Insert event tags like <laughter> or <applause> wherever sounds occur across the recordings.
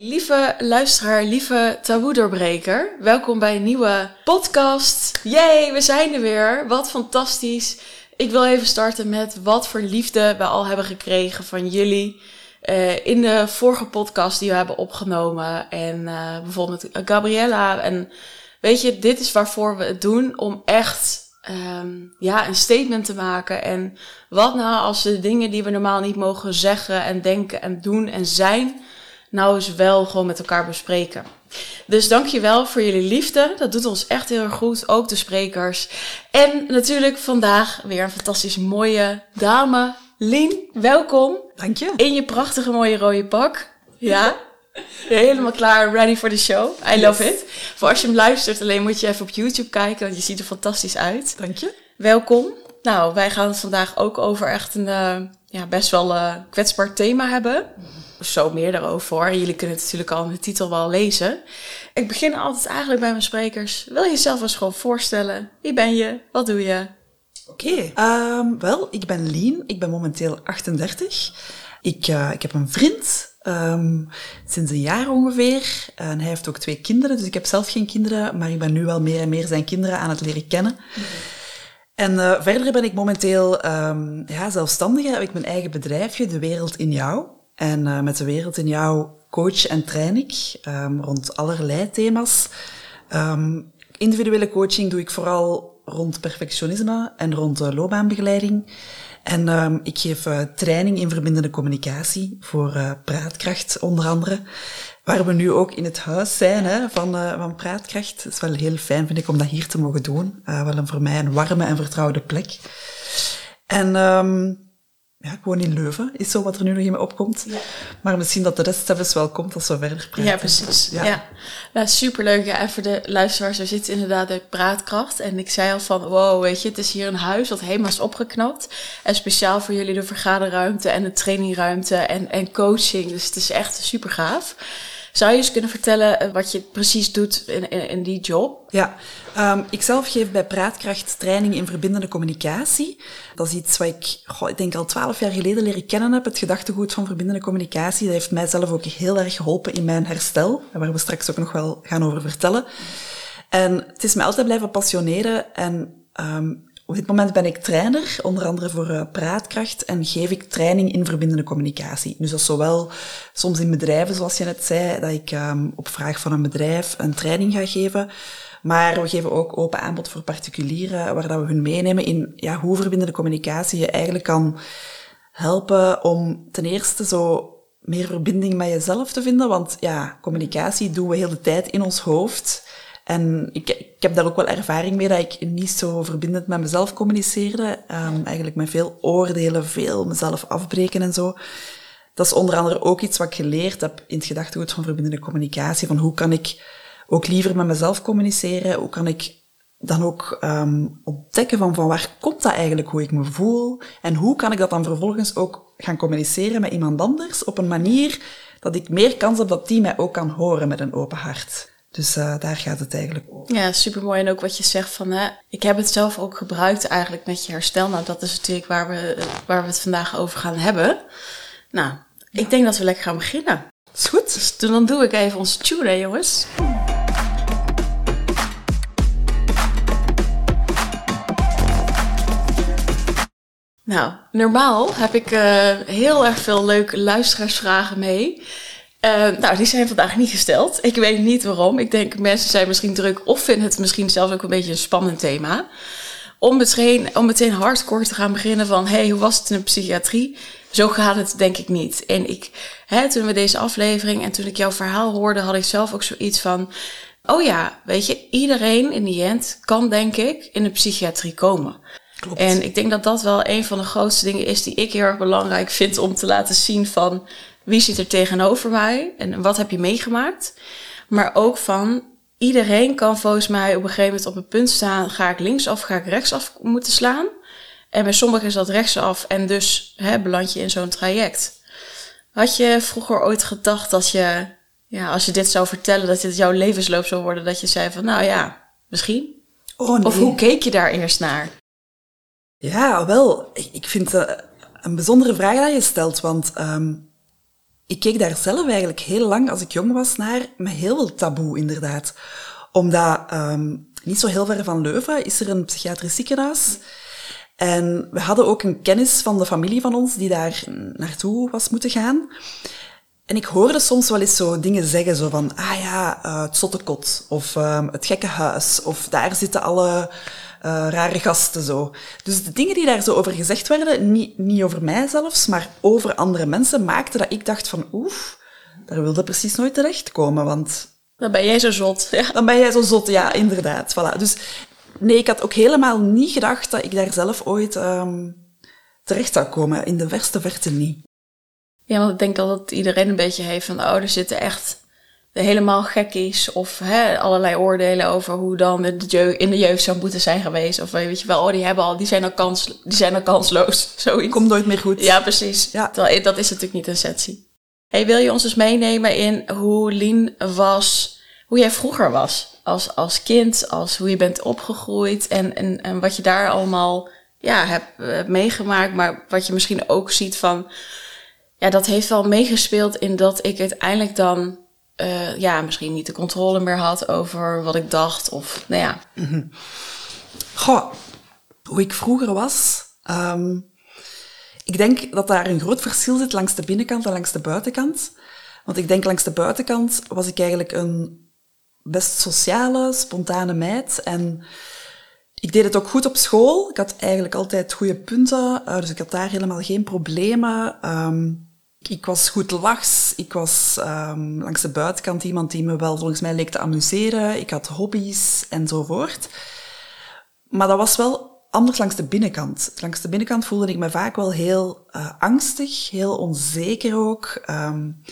Lieve luisteraar, lieve taboe-doorbreker, welkom bij een nieuwe podcast. Yay, we zijn er weer. Wat fantastisch. Ik wil even starten met wat voor liefde we al hebben gekregen van jullie. Uh, in de vorige podcast die we hebben opgenomen. En uh, bijvoorbeeld Gabriella. En weet je, dit is waarvoor we het doen. Om echt um, ja, een statement te maken. En wat nou als de dingen die we normaal niet mogen zeggen en denken en doen en zijn nou eens wel gewoon met elkaar bespreken. Dus dankjewel voor jullie liefde. Dat doet ons echt heel erg goed. Ook de sprekers. En natuurlijk vandaag weer een fantastisch mooie dame. Lien, welkom. Dank je. In je prachtige mooie rode pak. Ja. <laughs> Helemaal klaar, ready for the show. I love it. Voor als je hem luistert, alleen moet je even op YouTube kijken, want je ziet er fantastisch uit. Dank je. Welkom. Nou, wij gaan het vandaag ook over echt een uh, ja, best wel uh, kwetsbaar thema hebben zo meer daarover. Jullie kunnen het natuurlijk al in de titel wel lezen. Ik begin altijd eigenlijk bij mijn sprekers. Wil je jezelf eens gewoon voorstellen? Wie ben je? Wat doe je? Oké, um, wel, ik ben Lien. Ik ben momenteel 38. Ik, uh, ik heb een vriend, um, sinds een jaar ongeveer. En hij heeft ook twee kinderen, dus ik heb zelf geen kinderen, maar ik ben nu wel meer en meer zijn kinderen aan het leren kennen. En uh, verder ben ik momenteel um, ja, zelfstandige, heb ik mijn eigen bedrijfje, De Wereld in Jou. En uh, met de wereld in jou coach en train ik um, rond allerlei thema's. Um, individuele coaching doe ik vooral rond perfectionisme en rond uh, loopbaanbegeleiding. En um, ik geef uh, training in verbindende communicatie voor uh, praatkracht onder andere. Waar we nu ook in het huis zijn hè, van, van praatkracht. Het is wel heel fijn vind ik om dat hier te mogen doen. Wel een voor mij een warme en vertrouwde plek. En um, ja, gewoon in Leuven is zo wat er nu nog in me opkomt. Ja. Maar misschien dat de rest zelfs wel komt als we verder praten. Ja, precies. Ja, ja. ja superleuk. Ja, en voor de luisteraars, er zit inderdaad de praatkracht. En ik zei al van, wow, weet je, het is hier een huis dat helemaal is opgeknapt. En speciaal voor jullie de vergaderruimte en de trainingruimte en, en coaching. Dus het is echt super gaaf. Zou je eens kunnen vertellen wat je precies doet in, in, die job? Ja, um, ik zelf geef bij Praatkracht training in verbindende communicatie. Dat is iets wat ik, ik denk al twaalf jaar geleden leren kennen heb, het gedachtegoed van verbindende communicatie. Dat heeft mij zelf ook heel erg geholpen in mijn herstel, waar we straks ook nog wel gaan over vertellen. En het is mij altijd blijven passioneren en um, op dit moment ben ik trainer, onder andere voor uh, Praatkracht, en geef ik training in verbindende communicatie. Dus dat is zowel soms in bedrijven, zoals je net zei, dat ik um, op vraag van een bedrijf een training ga geven. Maar we geven ook open aanbod voor particulieren, waar dat we hun meenemen in ja, hoe verbindende communicatie je eigenlijk kan helpen om ten eerste zo meer verbinding met jezelf te vinden. Want ja, communicatie doen we heel de tijd in ons hoofd. En ik, ik heb daar ook wel ervaring mee dat ik niet zo verbindend met mezelf communiceerde. Um, eigenlijk met veel oordelen, veel mezelf afbreken en zo. Dat is onder andere ook iets wat ik geleerd heb in het gedachtegoed van verbindende communicatie. Van hoe kan ik ook liever met mezelf communiceren? Hoe kan ik dan ook um, ontdekken van, van waar komt dat eigenlijk, hoe ik me voel? En hoe kan ik dat dan vervolgens ook gaan communiceren met iemand anders op een manier dat ik meer kans heb dat die mij ook kan horen met een open hart. Dus uh, daar gaat het eigenlijk over. Ja, supermooi. En ook wat je zegt van, hè, ik heb het zelf ook gebruikt eigenlijk met je herstel. Nou, dat is natuurlijk waar we, waar we het vandaag over gaan hebben. Nou, ja. ik denk dat we lekker gaan beginnen. Is goed. Dus dan doe ik even onze tune, hè, jongens. Nou, normaal heb ik uh, heel erg veel leuke luisteraarsvragen mee. Uh, nou, die zijn vandaag niet gesteld. Ik weet niet waarom. Ik denk mensen zijn misschien druk of vinden het misschien zelfs ook een beetje een spannend thema. Om meteen, om meteen hardcore te gaan beginnen van, hey, hoe was het in de psychiatrie? Zo gaat het denk ik niet. En ik, hè, toen we deze aflevering en toen ik jouw verhaal hoorde, had ik zelf ook zoiets van, oh ja, weet je, iedereen in die end kan denk ik in de psychiatrie komen. Klopt. En ik denk dat dat wel een van de grootste dingen is die ik heel erg belangrijk vind om te laten zien van wie zit er tegenover mij en wat heb je meegemaakt. Maar ook van iedereen kan volgens mij op een gegeven moment op een punt staan: ga ik linksaf, ga ik rechtsaf moeten slaan. En bij sommigen is dat rechtsaf en dus hè, beland je in zo'n traject. Had je vroeger ooit gedacht dat je, ja, als je dit zou vertellen, dat dit jouw levensloop zou worden, dat je zei van, nou ja, misschien? Oh, nee. Of hoe keek je daar eerst naar? Ja, wel. Ik vind het een bijzondere vraag dat je stelt, want um, ik keek daar zelf eigenlijk heel lang, als ik jong was, naar met heel veel taboe, inderdaad. Omdat um, niet zo heel ver van Leuven is er een psychiatrisch ziekenhuis. En we hadden ook een kennis van de familie van ons die daar naartoe was moeten gaan. En ik hoorde soms wel eens zo dingen zeggen, zo van, ah ja, uh, het zottekot, of uh, het gekke huis, of daar zitten alle uh, rare gasten zo. Dus de dingen die daar zo over gezegd werden, niet, niet over mij zelfs, maar over andere mensen, maakten dat ik dacht van, oef, daar wilde precies nooit terechtkomen, want... Dan ben jij zo zot, ja. Dan ben jij zo zot, ja, inderdaad. Voilà. Dus nee, ik had ook helemaal niet gedacht dat ik daar zelf ooit um, terecht zou komen. In de verste verte niet. Ja, want ik denk dat iedereen een beetje heeft van, oh, er zitten echt helemaal gekkies of hè, allerlei oordelen over hoe dan de jeugd, in de jeugd zou moeten zijn geweest. Of weet je wel, oh, die, hebben al, die, zijn, al kans, die zijn al kansloos. <laughs> Zoiets. Komt nooit meer goed. Ja, precies. Ja. Dat, dat is natuurlijk niet een setsie. Hey, wil je ons dus meenemen in hoe Lien was, hoe jij vroeger was? Als, als kind, als hoe je bent opgegroeid en, en, en wat je daar allemaal ja, hebt, hebt meegemaakt. Maar wat je misschien ook ziet van ja, dat heeft wel meegespeeld in dat ik uiteindelijk dan uh, ja, misschien niet de controle meer had over wat ik dacht. Of nou ja. Mm Goh, hoe ik vroeger was. Um, ik denk dat daar een groot verschil zit langs de binnenkant en langs de buitenkant. Want ik denk langs de buitenkant was ik eigenlijk een best sociale, spontane meid. En ik deed het ook goed op school. Ik had eigenlijk altijd goede punten, uh, dus ik had daar helemaal geen problemen. Um, ik was goed lachs. Ik was um, langs de buitenkant iemand die me wel volgens mij leek te amuseren. Ik had hobby's enzovoort. Maar dat was wel anders langs de binnenkant. Langs de binnenkant voelde ik me vaak wel heel uh, angstig, heel onzeker ook. Um,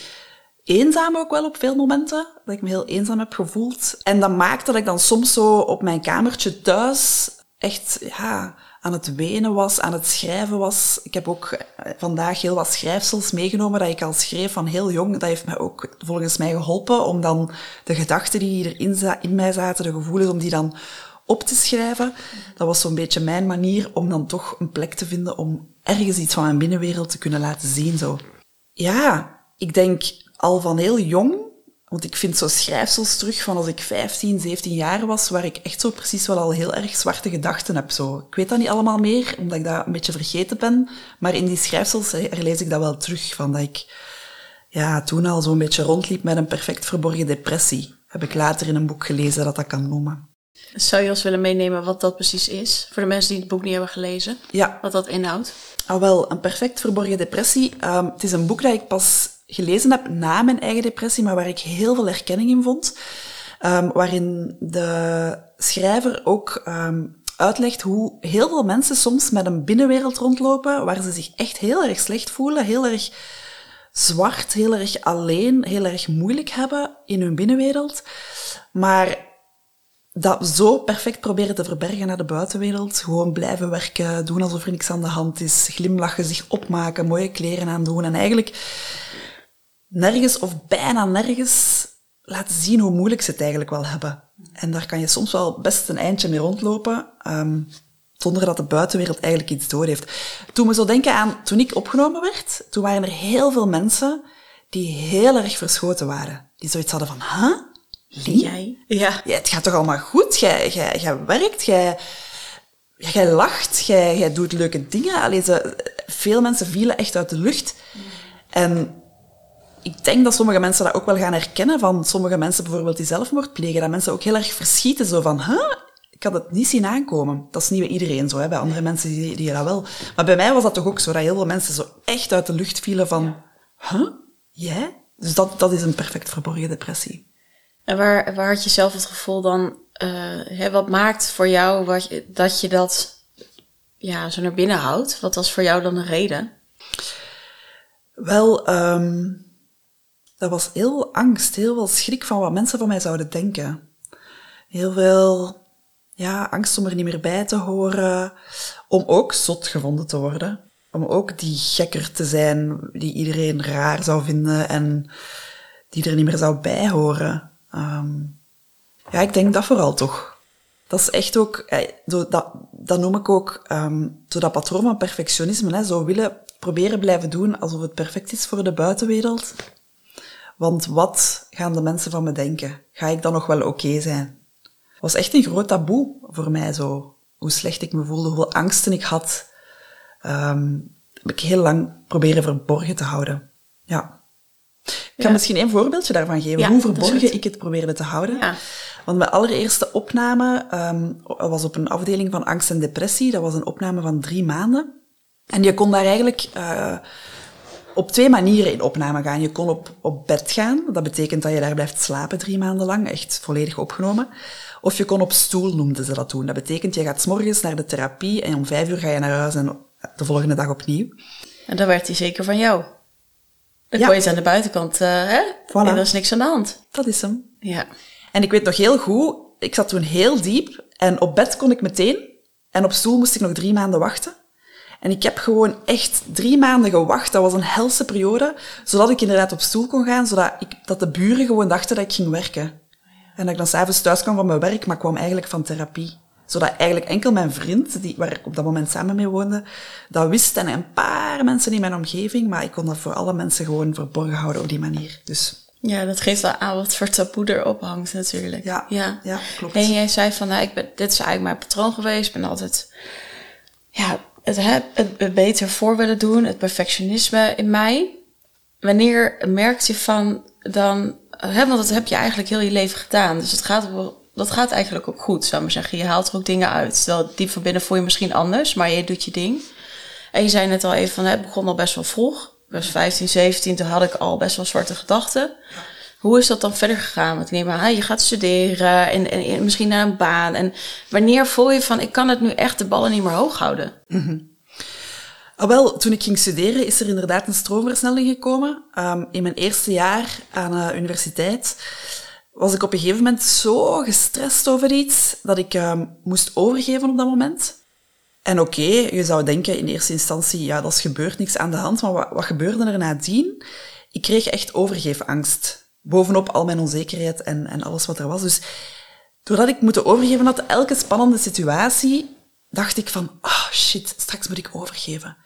eenzaam ook wel op veel momenten. Dat ik me heel eenzaam heb gevoeld. En dat maakte dat ik dan soms zo op mijn kamertje thuis echt, ja, aan het wenen was, aan het schrijven was. Ik heb ook eh, vandaag heel wat schrijfsels meegenomen dat ik al schreef van heel jong. Dat heeft mij ook volgens mij geholpen om dan de gedachten die erin in mij zaten, de gevoelens, om die dan op te schrijven. Dat was zo'n beetje mijn manier om dan toch een plek te vinden om ergens iets van mijn binnenwereld te kunnen laten zien. Zo. Ja, ik denk al van heel jong want ik vind zo schrijfsels terug van als ik 15, 17 jaar was, waar ik echt zo precies wel al heel erg zwarte gedachten heb. Zo. Ik weet dat niet allemaal meer, omdat ik dat een beetje vergeten ben. Maar in die schrijfsels lees ik dat wel terug. Van dat ik ja, toen al zo'n beetje rondliep met een perfect verborgen depressie. Heb ik later in een boek gelezen dat dat kan noemen. Zou je ons willen meenemen wat dat precies is? Voor de mensen die het boek niet hebben gelezen. Ja. Wat dat inhoudt? Ah, wel, een perfect verborgen depressie. Um, het is een boek dat ik pas gelezen heb na mijn eigen depressie, maar waar ik heel veel herkenning in vond. Um, waarin de schrijver ook um, uitlegt hoe heel veel mensen soms met een binnenwereld rondlopen waar ze zich echt heel erg slecht voelen, heel erg zwart, heel erg alleen, heel erg moeilijk hebben in hun binnenwereld. Maar dat zo perfect proberen te verbergen naar de buitenwereld. Gewoon blijven werken, doen alsof er niks aan de hand is, glimlachen, zich opmaken, mooie kleren aandoen. En eigenlijk nergens of bijna nergens laten zien hoe moeilijk ze het eigenlijk wel hebben. En daar kan je soms wel best een eindje mee rondlopen, um, zonder dat de buitenwereld eigenlijk iets door heeft. Toen we zo denken aan, toen ik opgenomen werd, toen waren er heel veel mensen die heel erg verschoten waren. Die zoiets hadden van, huh? Lee? Jij? Ja. ja. Het gaat toch allemaal goed? Jij, jij, jij werkt, jij, jij lacht, jij, jij doet leuke dingen. Allee, ze, veel mensen vielen echt uit de lucht. En ik denk dat sommige mensen dat ook wel gaan herkennen van sommige mensen bijvoorbeeld die zelfmoord plegen. Dat mensen ook heel erg verschieten, zo van, huh? Ik had het niet zien aankomen. Dat is niet bij iedereen zo, hè. bij andere mensen die, die dat wel. Maar bij mij was dat toch ook zo, dat heel veel mensen zo echt uit de lucht vielen van, huh? Jij? Dus dat, dat is een perfect verborgen depressie. En waar, waar had je zelf het gevoel dan, uh, hè, wat maakt voor jou wat, dat je dat ja, zo naar binnen houdt? Wat was voor jou dan de reden? Wel, um, dat was heel angst, heel veel schrik van wat mensen van mij zouden denken. Heel veel ja, angst om er niet meer bij te horen, om ook zot gevonden te worden. Om ook die gekker te zijn die iedereen raar zou vinden en die er niet meer zou bij horen. Um, ja, ik denk dat vooral toch. Dat is echt ook, eh, dat, dat noem ik ook um, dat patroon van perfectionisme. Hè, zo willen proberen blijven doen alsof het perfect is voor de buitenwereld. Want wat gaan de mensen van me denken? Ga ik dan nog wel oké zijn? Het was echt een groot taboe voor mij zo. Hoe slecht ik me voelde, hoeveel angsten ik had. Um, heb ik heel lang proberen verborgen te houden. Ja. Ik kan misschien één voorbeeldje daarvan geven. hoe verborgen ik het probeerde te houden. Ja. Want mijn allereerste opname um, was op een afdeling van angst en depressie. Dat was een opname van drie maanden. En je kon daar eigenlijk uh, op twee manieren in opname gaan. Je kon op, op bed gaan. Dat betekent dat je daar blijft slapen drie maanden lang. Echt volledig opgenomen. Of je kon op stoel, noemden ze dat toen. Dat betekent, je gaat s morgens naar de therapie en om vijf uur ga je naar huis en de volgende dag opnieuw. En dan werd hij zeker van jou. Dan ja. kon je eens aan de buitenkant, uh, hè? Voilà. En er is niks aan de hand. Dat is hem. Ja. En ik weet nog heel goed, ik zat toen heel diep en op bed kon ik meteen en op stoel moest ik nog drie maanden wachten. En ik heb gewoon echt drie maanden gewacht. Dat was een helse periode, zodat ik inderdaad op stoel kon gaan, zodat ik, dat de buren gewoon dachten dat ik ging werken. En dat ik dan s'avonds thuis kwam van mijn werk, maar kwam eigenlijk van therapie. Zodat eigenlijk enkel mijn vriend, die, waar ik op dat moment samen mee woonde, dat wist. En een paar mensen in mijn omgeving, maar ik kon dat voor alle mensen gewoon verborgen houden op die manier. Dus ja, dat geeft wel aan wat voor taboe erop hangt natuurlijk. Ja, ja. ja klopt. En jij zei van, nou, ik ben, dit is eigenlijk mijn patroon geweest. Ik ben altijd ja, het, het, het beter voor willen doen, het perfectionisme in mij. Wanneer merkt je van dan, want dat heb je eigenlijk heel je leven gedaan. Dus het gaat, dat gaat eigenlijk ook goed, zou ik maar zeggen. Je haalt er ook dingen uit. Terwijl diep van binnen voel je misschien anders, maar je doet je ding. En je zei net al even van, het begon al best wel vroeg ik was 15, 17, toen had ik al best wel zwarte gedachten. Hoe is dat dan verder gegaan? Want ik neem aan, je gaat studeren en, en, misschien naar een baan. En wanneer voel je van, ik kan het nu echt de ballen niet meer hoog houden? Mm <laughs> wel, toen ik ging studeren is er inderdaad een stroomversnelling gekomen. Um, in mijn eerste jaar aan de uh, universiteit was ik op een gegeven moment zo gestrest over iets dat ik um, moest overgeven op dat moment. En oké, je zou denken in eerste instantie, ja, dat is gebeurd, niks aan de hand. Maar wat, wat gebeurde er nadien? Ik kreeg echt overgeefangst. Bovenop al mijn onzekerheid en, en alles wat er was. Dus doordat ik moeten overgeven had, elke spannende situatie, dacht ik van, oh, shit, straks moet ik overgeven.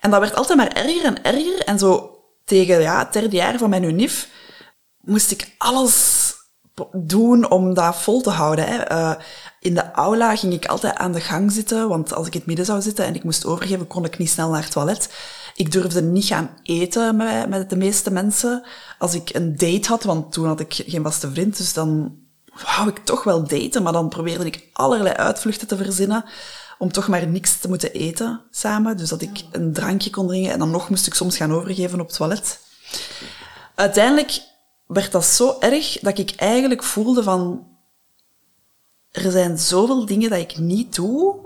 En dat werd altijd maar erger en erger. En zo tegen ja, het derde jaar van mijn UNIF moest ik alles doen om dat vol te houden. Hè. Uh, in de aula ging ik altijd aan de gang zitten, want als ik in het midden zou zitten en ik moest overgeven, kon ik niet snel naar het toilet. Ik durfde niet gaan eten met, met de meeste mensen. Als ik een date had, want toen had ik geen vaste vriend, dus dan wou ik toch wel daten, maar dan probeerde ik allerlei uitvluchten te verzinnen om toch maar niks te moeten eten samen. Dus dat ik een drankje kon drinken en dan nog moest ik soms gaan overgeven op het toilet. Uiteindelijk werd dat zo erg dat ik eigenlijk voelde van er zijn zoveel dingen dat ik niet doe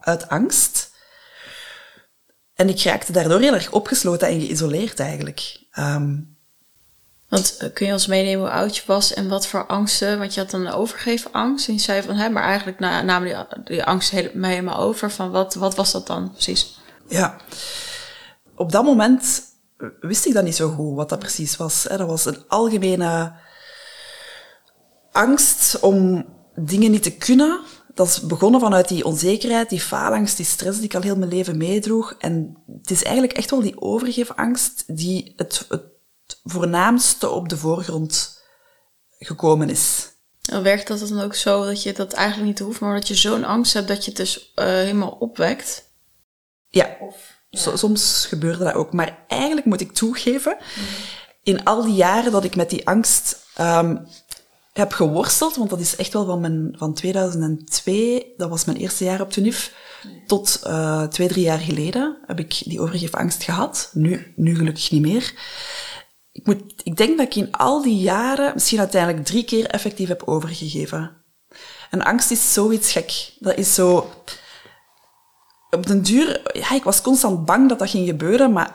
uit angst. En ik raakte daardoor heel erg opgesloten en geïsoleerd eigenlijk. Um, want eh, kun je ons meenemen hoe oud je was en wat voor angsten? Want je had dan een overgeven angst. En je zei van, hè, maar eigenlijk namen die, die angst helemaal over. Van wat, wat was dat dan precies? Ja, op dat moment wist ik dat niet zo goed, wat dat precies was. Dat was een algemene angst om dingen niet te kunnen. Dat is begonnen vanuit die onzekerheid, die faalangst, die stress die ik al heel mijn leven meedroeg. En het is eigenlijk echt wel die overgeefangst die het voornaamste op de voorgrond gekomen is. En werkt dat dan ook zo dat je dat eigenlijk niet hoeft, maar dat je zo'n angst hebt dat je het dus uh, helemaal opwekt? Ja. Of soms gebeurde dat ook. Maar eigenlijk moet ik toegeven, in al die jaren dat ik met die angst um, heb geworsteld, want dat is echt wel van, mijn, van 2002, dat was mijn eerste jaar op TUNIF, tot uh, twee, drie jaar geleden heb ik die overgeefangst gehad. Nu, nu gelukkig niet meer. Ik, moet, ik denk dat ik in al die jaren misschien uiteindelijk drie keer effectief heb overgegeven. En angst is zoiets gek. Dat is zo op den duur, ja, ik was constant bang dat dat ging gebeuren, maar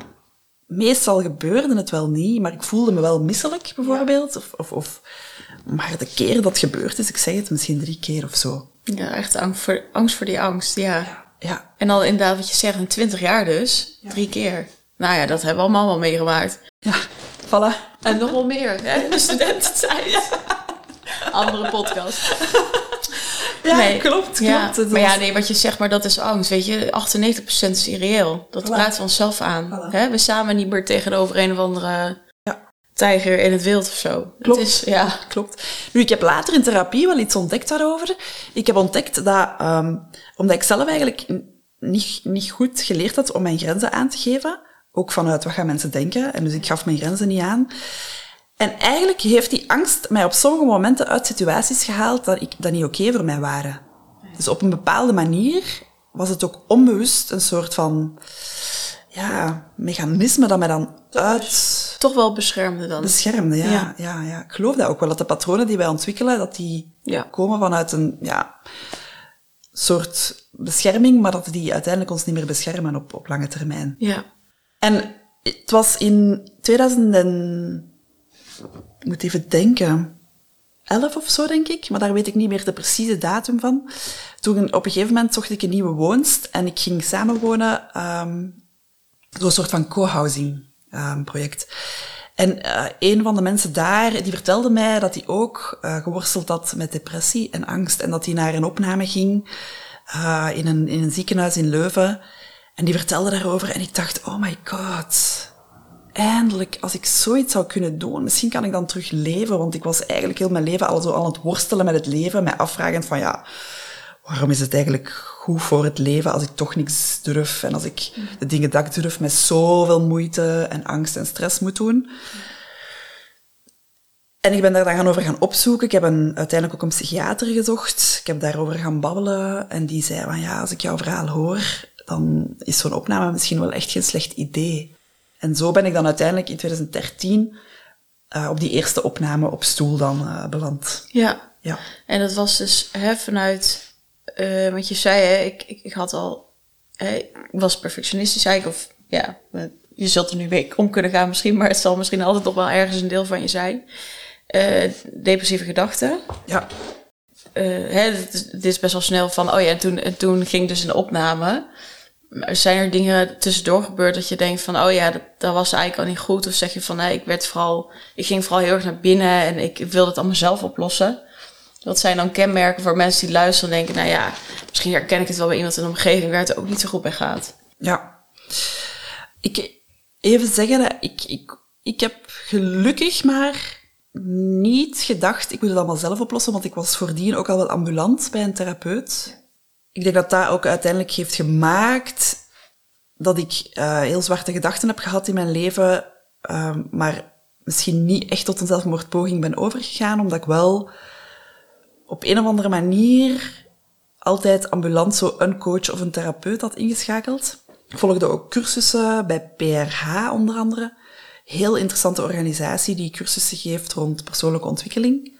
meestal gebeurde het wel niet. Maar ik voelde me wel misselijk, bijvoorbeeld. Of, of, of, maar de keer dat gebeurd is, ik zeg het misschien drie keer of zo. Ja, echt angst voor, angst voor die angst, ja. ja. En al inderdaad, wat je zegt, in twintig jaar dus, drie keer. Nou ja, dat hebben we allemaal wel meegemaakt. Ja, voilà. En nog wel meer, hè, de <laughs> studententijd. Andere podcast. <laughs> Ja, Nee. klopt, Ja, klopt. Het Maar ja, nee, wat je zegt, maar dat is angst. Weet je, 98% is irreëel. Dat Voilà. praten we onszelf aan. Voilà. Hè? We samen niet meer tegenover een of andere Ja. tijger in het wild of zo. Klopt. Het is, ja. Klopt. Nu, ik heb later in therapie wel iets ontdekt daarover. Ik heb ontdekt dat, ehm, omdat ik zelf eigenlijk niet, niet goed geleerd had om mijn grenzen aan te geven, ook vanuit wat gaan mensen denken, en dus ik gaf mijn grenzen niet aan. En eigenlijk heeft die angst mij op sommige momenten uit situaties gehaald dat, ik, dat niet oké voor mij waren. Dus op een bepaalde manier was het ook onbewust een soort van ja, mechanisme dat mij dan uit Toch wel beschermde dan. beschermde. Ja, Ja. ja. Ja, Ik geloof dat ook wel, dat de patronen die wij ontwikkelen, dat die Ja. komen vanuit een ja, soort bescherming, maar dat die uiteindelijk ons niet meer beschermen op, op lange termijn. Ja. En het was in 2000 en... Ik moet even denken. 11 of zo, denk ik. Maar daar weet ik niet meer de precieze datum van. Toen op een gegeven moment zocht ik een nieuwe woonst en ik ging samenwonen. ehm Zo'n soort van co-housing ehm, project. En eh, een van de mensen daar, die vertelde mij dat hij ook eh, geworsteld had met depressie en angst. En dat hij naar een opname ging eh, in, een, in een ziekenhuis in Leuven. En die vertelde daarover en ik dacht, oh my god. Eindelijk, als ik zoiets zou kunnen doen, misschien kan ik dan terug leven. Want ik was eigenlijk heel mijn leven al zo aan het worstelen met het leven. Mij afvragend van, ja, waarom is het eigenlijk goed voor het leven als ik toch niks durf en als ik de dingen dat ik durf met zoveel moeite en angst en stress moet doen. En ik ben daar dan gaan over gaan opzoeken. Ik heb uiteindelijk ook een psychiater gezocht. Ik heb daarover gaan babbelen en die zei van ja, als ik jouw verhaal hoor, dan is zo'n opname misschien wel echt geen slecht idee. En zo ben ik dan uiteindelijk in 2013 eh, op die eerste opname op stoel dan eh, beland. Ja. Ja. En dat was dus hè, vanuit, eh want je zei, hè, ik, ik, ik had al, hè, ik was perfectionistisch eigenlijk, of ja, je zult er nu weer om kunnen gaan misschien, maar het zal misschien altijd nog wel ergens een deel van je zijn. Depressieve gedachten. Ja. Eh, hè, het, is, best wel snel van, oh ja, en toen, en toen ging dus een opname. Zijn er dingen tussendoor gebeurd dat je denkt van, oh ja, dat, dat was eigenlijk al niet goed? Of zeg je van, nee, ik werd vooral, ik ging vooral heel erg naar binnen en ik wilde het allemaal zelf oplossen? Wat zijn dan kenmerken voor mensen die luisteren en denken, nou ja, misschien herken ik het wel bij iemand in de omgeving waar het ook niet zo goed bij gaat. Ja. Ik even zeggen ik, ik, ik heb gelukkig maar niet gedacht, ik moet het allemaal zelf oplossen, want ik was voordien ook al wel ambulant bij een therapeut. Ik denk dat dat ook uiteindelijk heeft gemaakt dat ik eh, heel zwarte gedachten heb gehad in mijn leven, ehm, maar misschien niet echt tot een zelfmoordpoging ben overgegaan, omdat ik wel op een of andere manier altijd ambulant zo een coach of een therapeut had ingeschakeld. Ik volgde ook cursussen bij PRH onder andere. Heel interessante organisatie die cursussen geeft rond persoonlijke ontwikkeling.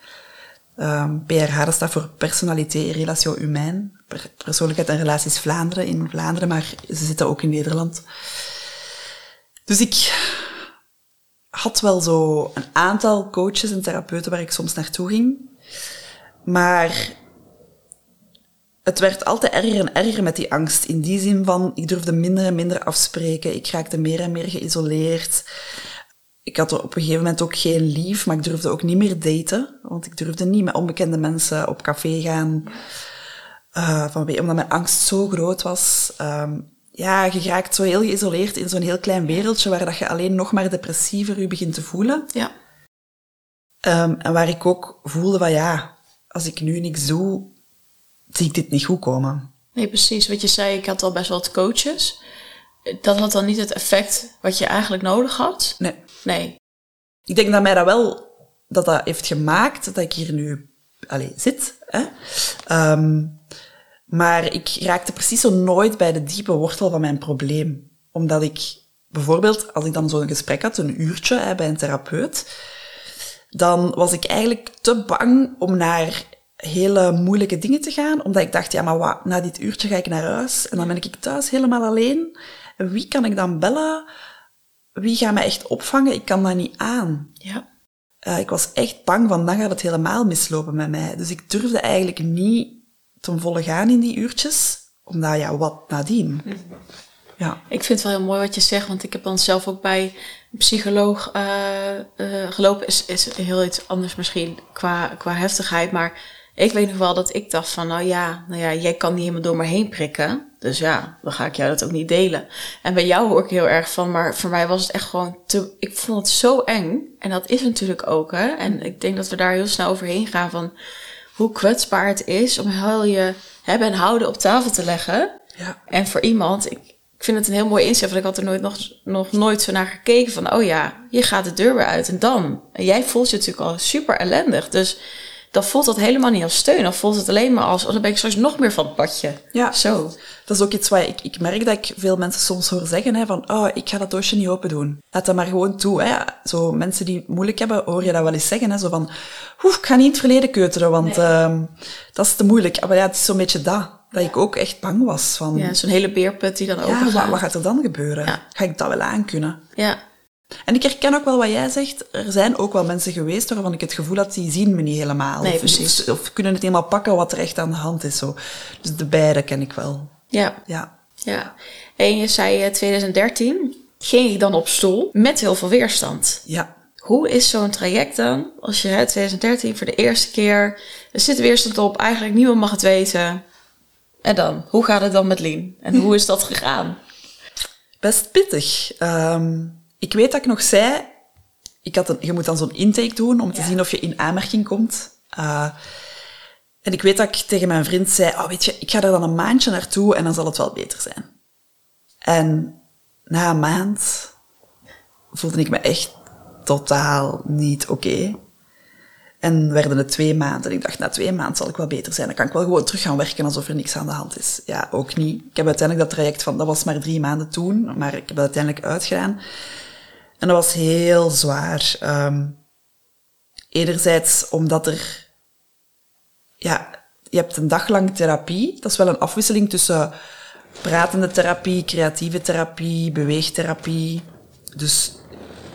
Ehm, PRH dat staat voor Personalité et Relation Humaine. Per- Persoonlijkheid en Relaties Vlaanderen in Vlaanderen, maar ze zitten ook in Nederland. Dus ik had wel zo een aantal coaches en therapeuten waar ik soms naartoe ging. Maar het werd altijd erger en erger met die angst. In die zin van, ik durfde minder en minder afspreken. Ik raakte meer en meer geïsoleerd. Ik had op een gegeven moment ook geen lief, maar ik durfde ook niet meer daten. Want ik durfde niet met onbekende mensen op café gaan. Uh, vanwege, omdat mijn angst zo groot was. Um, ja, je raakt zo heel geïsoleerd in zo'n heel klein wereldje waar dat je alleen nog maar depressiever je begint te voelen. Ja. Um, en waar ik ook voelde van ja, als ik nu niks doe, zie ik dit niet goed komen. Nee, precies. Wat je zei, ik had al best wel wat coaches. Dat had dan niet het effect wat je eigenlijk nodig had? Nee. Nee. Ik denk dat mij dat wel, dat dat heeft gemaakt dat ik hier nu allez, zit. Hè? Um, maar ik raakte precies zo nooit bij de diepe wortel van mijn probleem. Omdat ik bijvoorbeeld, als ik dan zo'n gesprek had, een uurtje hè, bij een therapeut, dan was ik eigenlijk te bang om naar hele moeilijke dingen te gaan, omdat ik dacht, ja, maar wat, na dit uurtje ga ik naar huis en dan ben ik thuis helemaal alleen. En wie kan ik dan bellen? Wie gaat mij echt opvangen? Ik kan dat niet aan. Ja. Uh, ik was echt bang van, dan gaat het helemaal mislopen met mij. Dus ik durfde eigenlijk niet ten volle gaan in die uurtjes, omdat, ja, wat nadien? Ja. Ik vind het wel heel mooi wat je zegt, want ik heb dan zelf ook bij een psycholoog uh, uh, gelopen. Is, is heel iets anders misschien qua, qua heftigheid, maar Ik weet nog wel dat ik dacht van, nou ja, nou ja, jij kan niet helemaal door me heen prikken. Dus ja, dan ga ik jou dat ook niet delen. En bij jou hoor ik heel erg van, maar voor mij was het echt gewoon te... Ik vond het zo eng. En dat is natuurlijk ook, hè. En ik denk dat we daar heel snel overheen gaan van hoe kwetsbaar het is om heel je hebben en houden op tafel te leggen. Ja. En voor iemand, ik, ik vind het een heel mooi inzicht, want ik had er nooit nog, nog nooit zo naar gekeken van, oh ja, je gaat de deur weer uit en dan. En jij voelt je natuurlijk al super ellendig. Dus dan voelt dat helemaal niet als steun. Dan voelt het alleen maar als, oh, dan ben ik straks nog meer van het padje. Ja. Zo. Dat is ook iets wat ik, ik merk dat ik veel mensen soms hoor zeggen, hè, van, oh, ik ga dat doosje niet open doen. Laat dat maar gewoon toe. Hè. Zo mensen die het moeilijk hebben, hoor je dat wel eens zeggen. Hè, zo van, oeh, ik ga niet in het verleden keuteren, want ehm, dat is te moeilijk. Maar ja, het is zo'n beetje dat. Dat ik ook echt bang was van, Ja, zo'n hele beerput die dan ja, open wat, gaat. wat gaat er dan gebeuren? Ja. Ga ik dat wel aankunnen? Ja. En ik herken ook wel wat jij zegt. Er zijn ook wel mensen geweest waarvan ik het gevoel had, die zien me niet helemaal. Nee, of, precies. Of, kunnen het helemaal pakken wat er echt aan de hand is. Zo. Dus de beide ken ik wel. Ja. Ja. Ja. En je zei eh, 2013 ging ik dan op stoel met heel veel weerstand. Ja. Hoe is zo'n traject dan? Als je hè, 2013 voor de eerste keer, er zit weerstand op, eigenlijk niemand mag het weten. En dan, hoe gaat het dan met Lien? En hoe is dat gegaan? Best pittig. Ehm, ik weet dat ik nog zei, ik had een, je moet dan zo'n intake doen om te Ja. zien of je in aanmerking komt. Uh, en ik weet dat ik tegen mijn vriend zei, oh weet je, ik ga er dan een maandje naartoe en dan zal het wel beter zijn. En na een maand voelde ik me echt totaal niet oké. En werden het twee maanden. Ik dacht, na twee maanden zal ik wel beter zijn. Dan kan ik wel gewoon terug gaan werken alsof er niks aan de hand is. Ja, ook niet. Ik heb uiteindelijk dat traject van, dat was maar drie maanden toen, maar ik heb dat uiteindelijk uitgedaan. En dat was heel zwaar. Um, enerzijds omdat er, ja, je hebt een dag lang therapie. Dat is wel een afwisseling tussen pratende therapie, creatieve therapie, beweegtherapie. Dus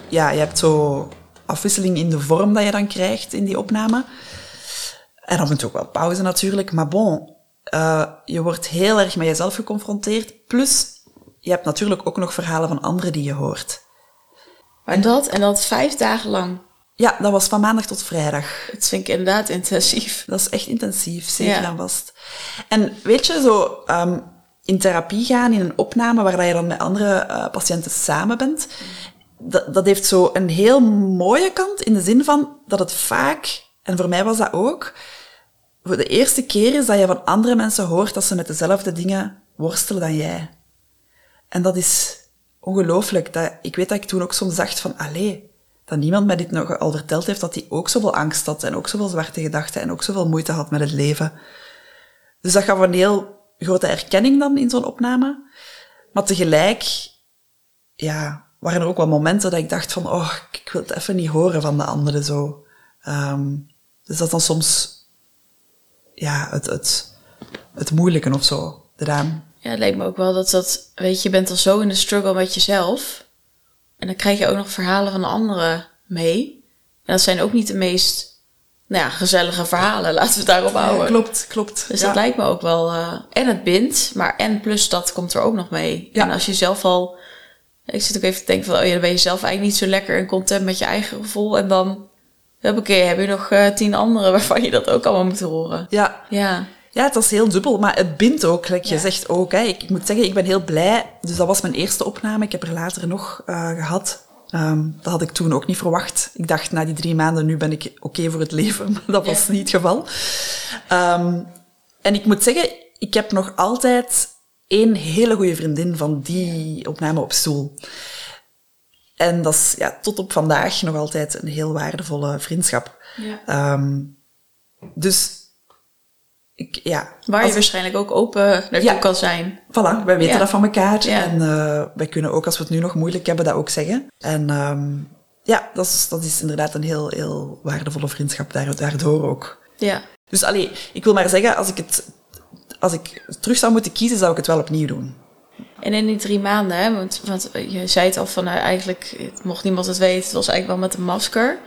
ja, je hebt zo afwisseling in de vorm dat je dan krijgt in die opname. En af en toe ook wel pauze natuurlijk. Maar bon, uh, je wordt heel erg met jezelf geconfronteerd. Plus, je hebt natuurlijk ook nog verhalen van anderen die je hoort. En dat, en dat vijf dagen lang? Ja, dat was van maandag tot vrijdag. Dat vind ik inderdaad intensief. Dat is echt intensief, zeker ja. en vast. En weet je, zo um, in therapie gaan, in een opname waar je dan met andere uh, patiënten samen bent, dat, dat heeft zo een heel mooie kant in de zin van dat het vaak, en voor mij was dat ook, voor de eerste keer is dat je van andere mensen hoort dat ze met dezelfde dingen worstelen dan jij. En dat is ongelooflijk. Dat, ik weet dat ik toen ook soms dacht van, allee, dat niemand mij dit nog al verteld heeft, dat hij ook zoveel angst had en ook zoveel zwarte gedachten en ook zoveel moeite had met het leven. Dus dat gaf een heel grote erkenning dan in zo'n opname. Maar tegelijk, ja, waren er ook wel momenten dat ik dacht van, oh, ik wil het even niet horen van de anderen zo. Um, dus dat dan soms, ja, het, het, het moeilijke of zo eraan. Ja, het lijkt me ook wel dat dat, weet je, je bent al zo in de struggle met jezelf. En dan krijg je ook nog verhalen van anderen mee. En dat zijn ook niet de meest, nou ja, gezellige verhalen. Laten we het daarop houden. Ja, klopt, klopt. Dus ja. dat lijkt me ook wel, uh, en het bindt, maar en plus dat komt er ook nog mee. Ja. En als je zelf al, ik zit ook even te denken van, oh ja, dan ben je zelf eigenlijk niet zo lekker en content met je eigen gevoel. En dan, oké, heb je nog uh, tien anderen waarvan je dat ook allemaal moet horen. Ja. Ja. Ja, het was heel dubbel, maar het bindt ook, like ja. je zegt ook. Hè. Ik, moet zeggen, ik ben heel blij. Dus dat was mijn eerste opname. Ik heb er later nog uh, gehad. Um, dat had ik toen ook niet verwacht. Ik dacht, na die drie maanden, nu ben ik oké okay voor het leven. <laughs> Maar dat was ja. niet het geval. Um, en ik moet zeggen, ik heb nog altijd één hele goede vriendin van die opname op stoel. En dat is ja, tot op vandaag nog altijd een heel waardevolle vriendschap. Ja. Um, dus ik, ja, Waar je waarschijnlijk ook open naartoe ja, kan zijn. Voilà, wij weten ja. dat van elkaar. Ja. En uh, wij kunnen ook, als we het nu nog moeilijk hebben, dat ook zeggen. En um, ja, dat is, dat is inderdaad een heel, heel waardevolle vriendschap daardoor ook. Ja. Dus allee, ik wil maar zeggen, als ik het als ik terug zou moeten kiezen, zou ik het wel opnieuw doen. En in die drie maanden, hè, want, want je zei het al van, nou, eigenlijk mocht niemand het weten, het was eigenlijk wel met een masker.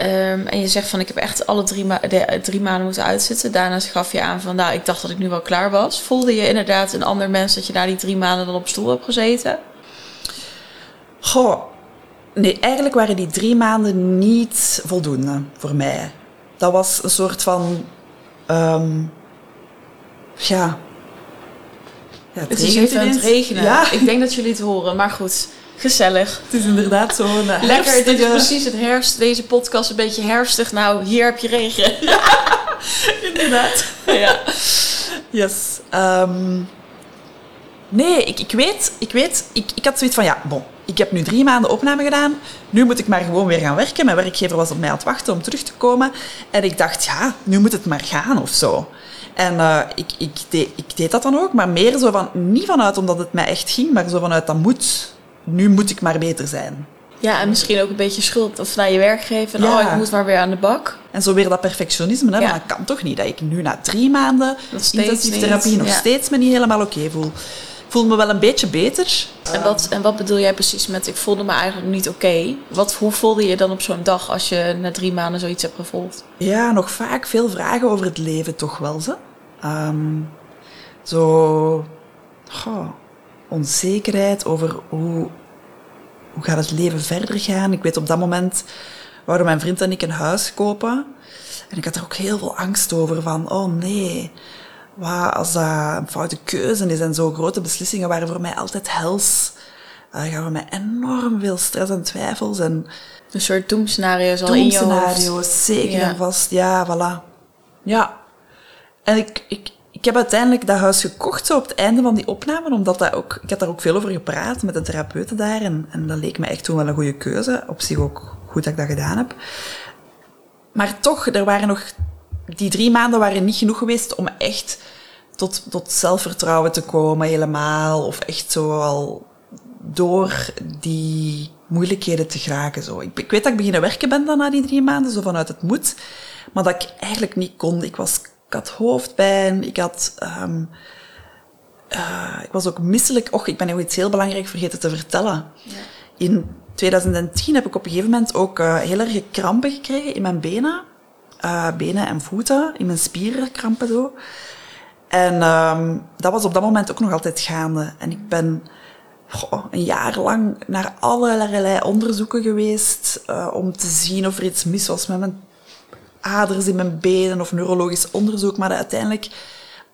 Um, en je zegt van ik heb echt alle drie, ma de, drie maanden moeten uitzitten. Daarna gaf je aan van nou, ik dacht dat ik nu wel klaar was. Voelde je inderdaad een ander mens dat je na die drie maanden dan op stoel hebt gezeten? Goh, nee, eigenlijk waren die drie maanden niet voldoende voor mij. Dat was een soort van Ehm, ja. ja Het is even aan het regenen. Ja, Ik denk dat jullie het horen, maar goed. Gezellig. het is inderdaad zo een Lekker, dit is precies het herfst. Deze podcast een beetje herfstig. Nou, hier heb je regen. <laughs> Inderdaad. ja. Yes. Ehm, nee, ik, ik weet, ik weet, ik, ik had zoiets van, ja, bon, ik heb nu drie maanden opname gedaan. Nu moet ik maar gewoon weer gaan werken. Mijn werkgever was op mij aan het wachten om terug te komen. En ik dacht, ja, nu moet het maar gaan of zo. En eh, ik, ik, deed, ik deed dat dan ook, maar meer zo van, niet vanuit omdat het mij echt ging, maar zo vanuit, dat moet. Nu moet ik maar beter zijn. ja, en misschien ook een beetje schuld of naar je werkgever. Ja. Oh, ik moet maar weer aan de bak. En zo weer dat perfectionisme, hè, Ja. van, dat kan toch niet dat ik nu na drie maanden intensieve niet, therapie nog ja. steeds me niet helemaal oké voel. Ik voel me wel een beetje beter, En wat, en wat bedoel jij precies met ik voelde me eigenlijk niet oké? Wat Hoe voelde je dan op zo'n dag als je na drie maanden zoiets hebt gevolgd? Ja, nog vaak veel vragen over het leven, toch wel ze. Ehm, zo, goh, onzekerheid over hoe, hoe gaat het leven verder gaan. Ik weet op dat moment wouden mijn vriend en ik een huis kopen. En ik had er ook heel veel angst over van, oh nee, wat als dat een foute keuze is en zo grote beslissingen waren voor mij altijd hels. Uh, gaven mij enorm veel stress en twijfels en Een soort doemscenario's al in je hoofd. zeker Ja. en vast. Ja, voilà. Ja. En ik, ik, ik heb uiteindelijk dat huis gekocht op het einde van die opname, omdat dat ook, ik had daar ook veel over gepraat met de therapeuten daar. En, en dat leek me echt toen wel een goede keuze. Op zich ook goed dat ik dat gedaan heb. Maar toch, er waren nog, die drie maanden waren niet genoeg geweest om echt tot, tot zelfvertrouwen te komen helemaal. Of echt zo al door die moeilijkheden te geraken. Zo. Ik, ik weet dat ik beginnen werken ben dan na die drie maanden, zo vanuit het moed. Maar dat ik eigenlijk niet kon. Ik, was, ik had hoofdpijn, ik had... ehm, eh, ik was ook misselijk. Och, ik ben nog iets heel belangrijk vergeten te vertellen. In 2010 heb ik op een gegeven moment ook eh, heel erg krampen gekregen in mijn benen. Eh, benen en voeten, in mijn spieren krampen zo. En ehm, dat was op dat moment ook nog altijd gaande. En ik ben goh, een jaar lang naar allerlei onderzoeken geweest om te zien of er iets mis was met mijn aders in mijn benen of neurologisch onderzoek. Maar dat uiteindelijk,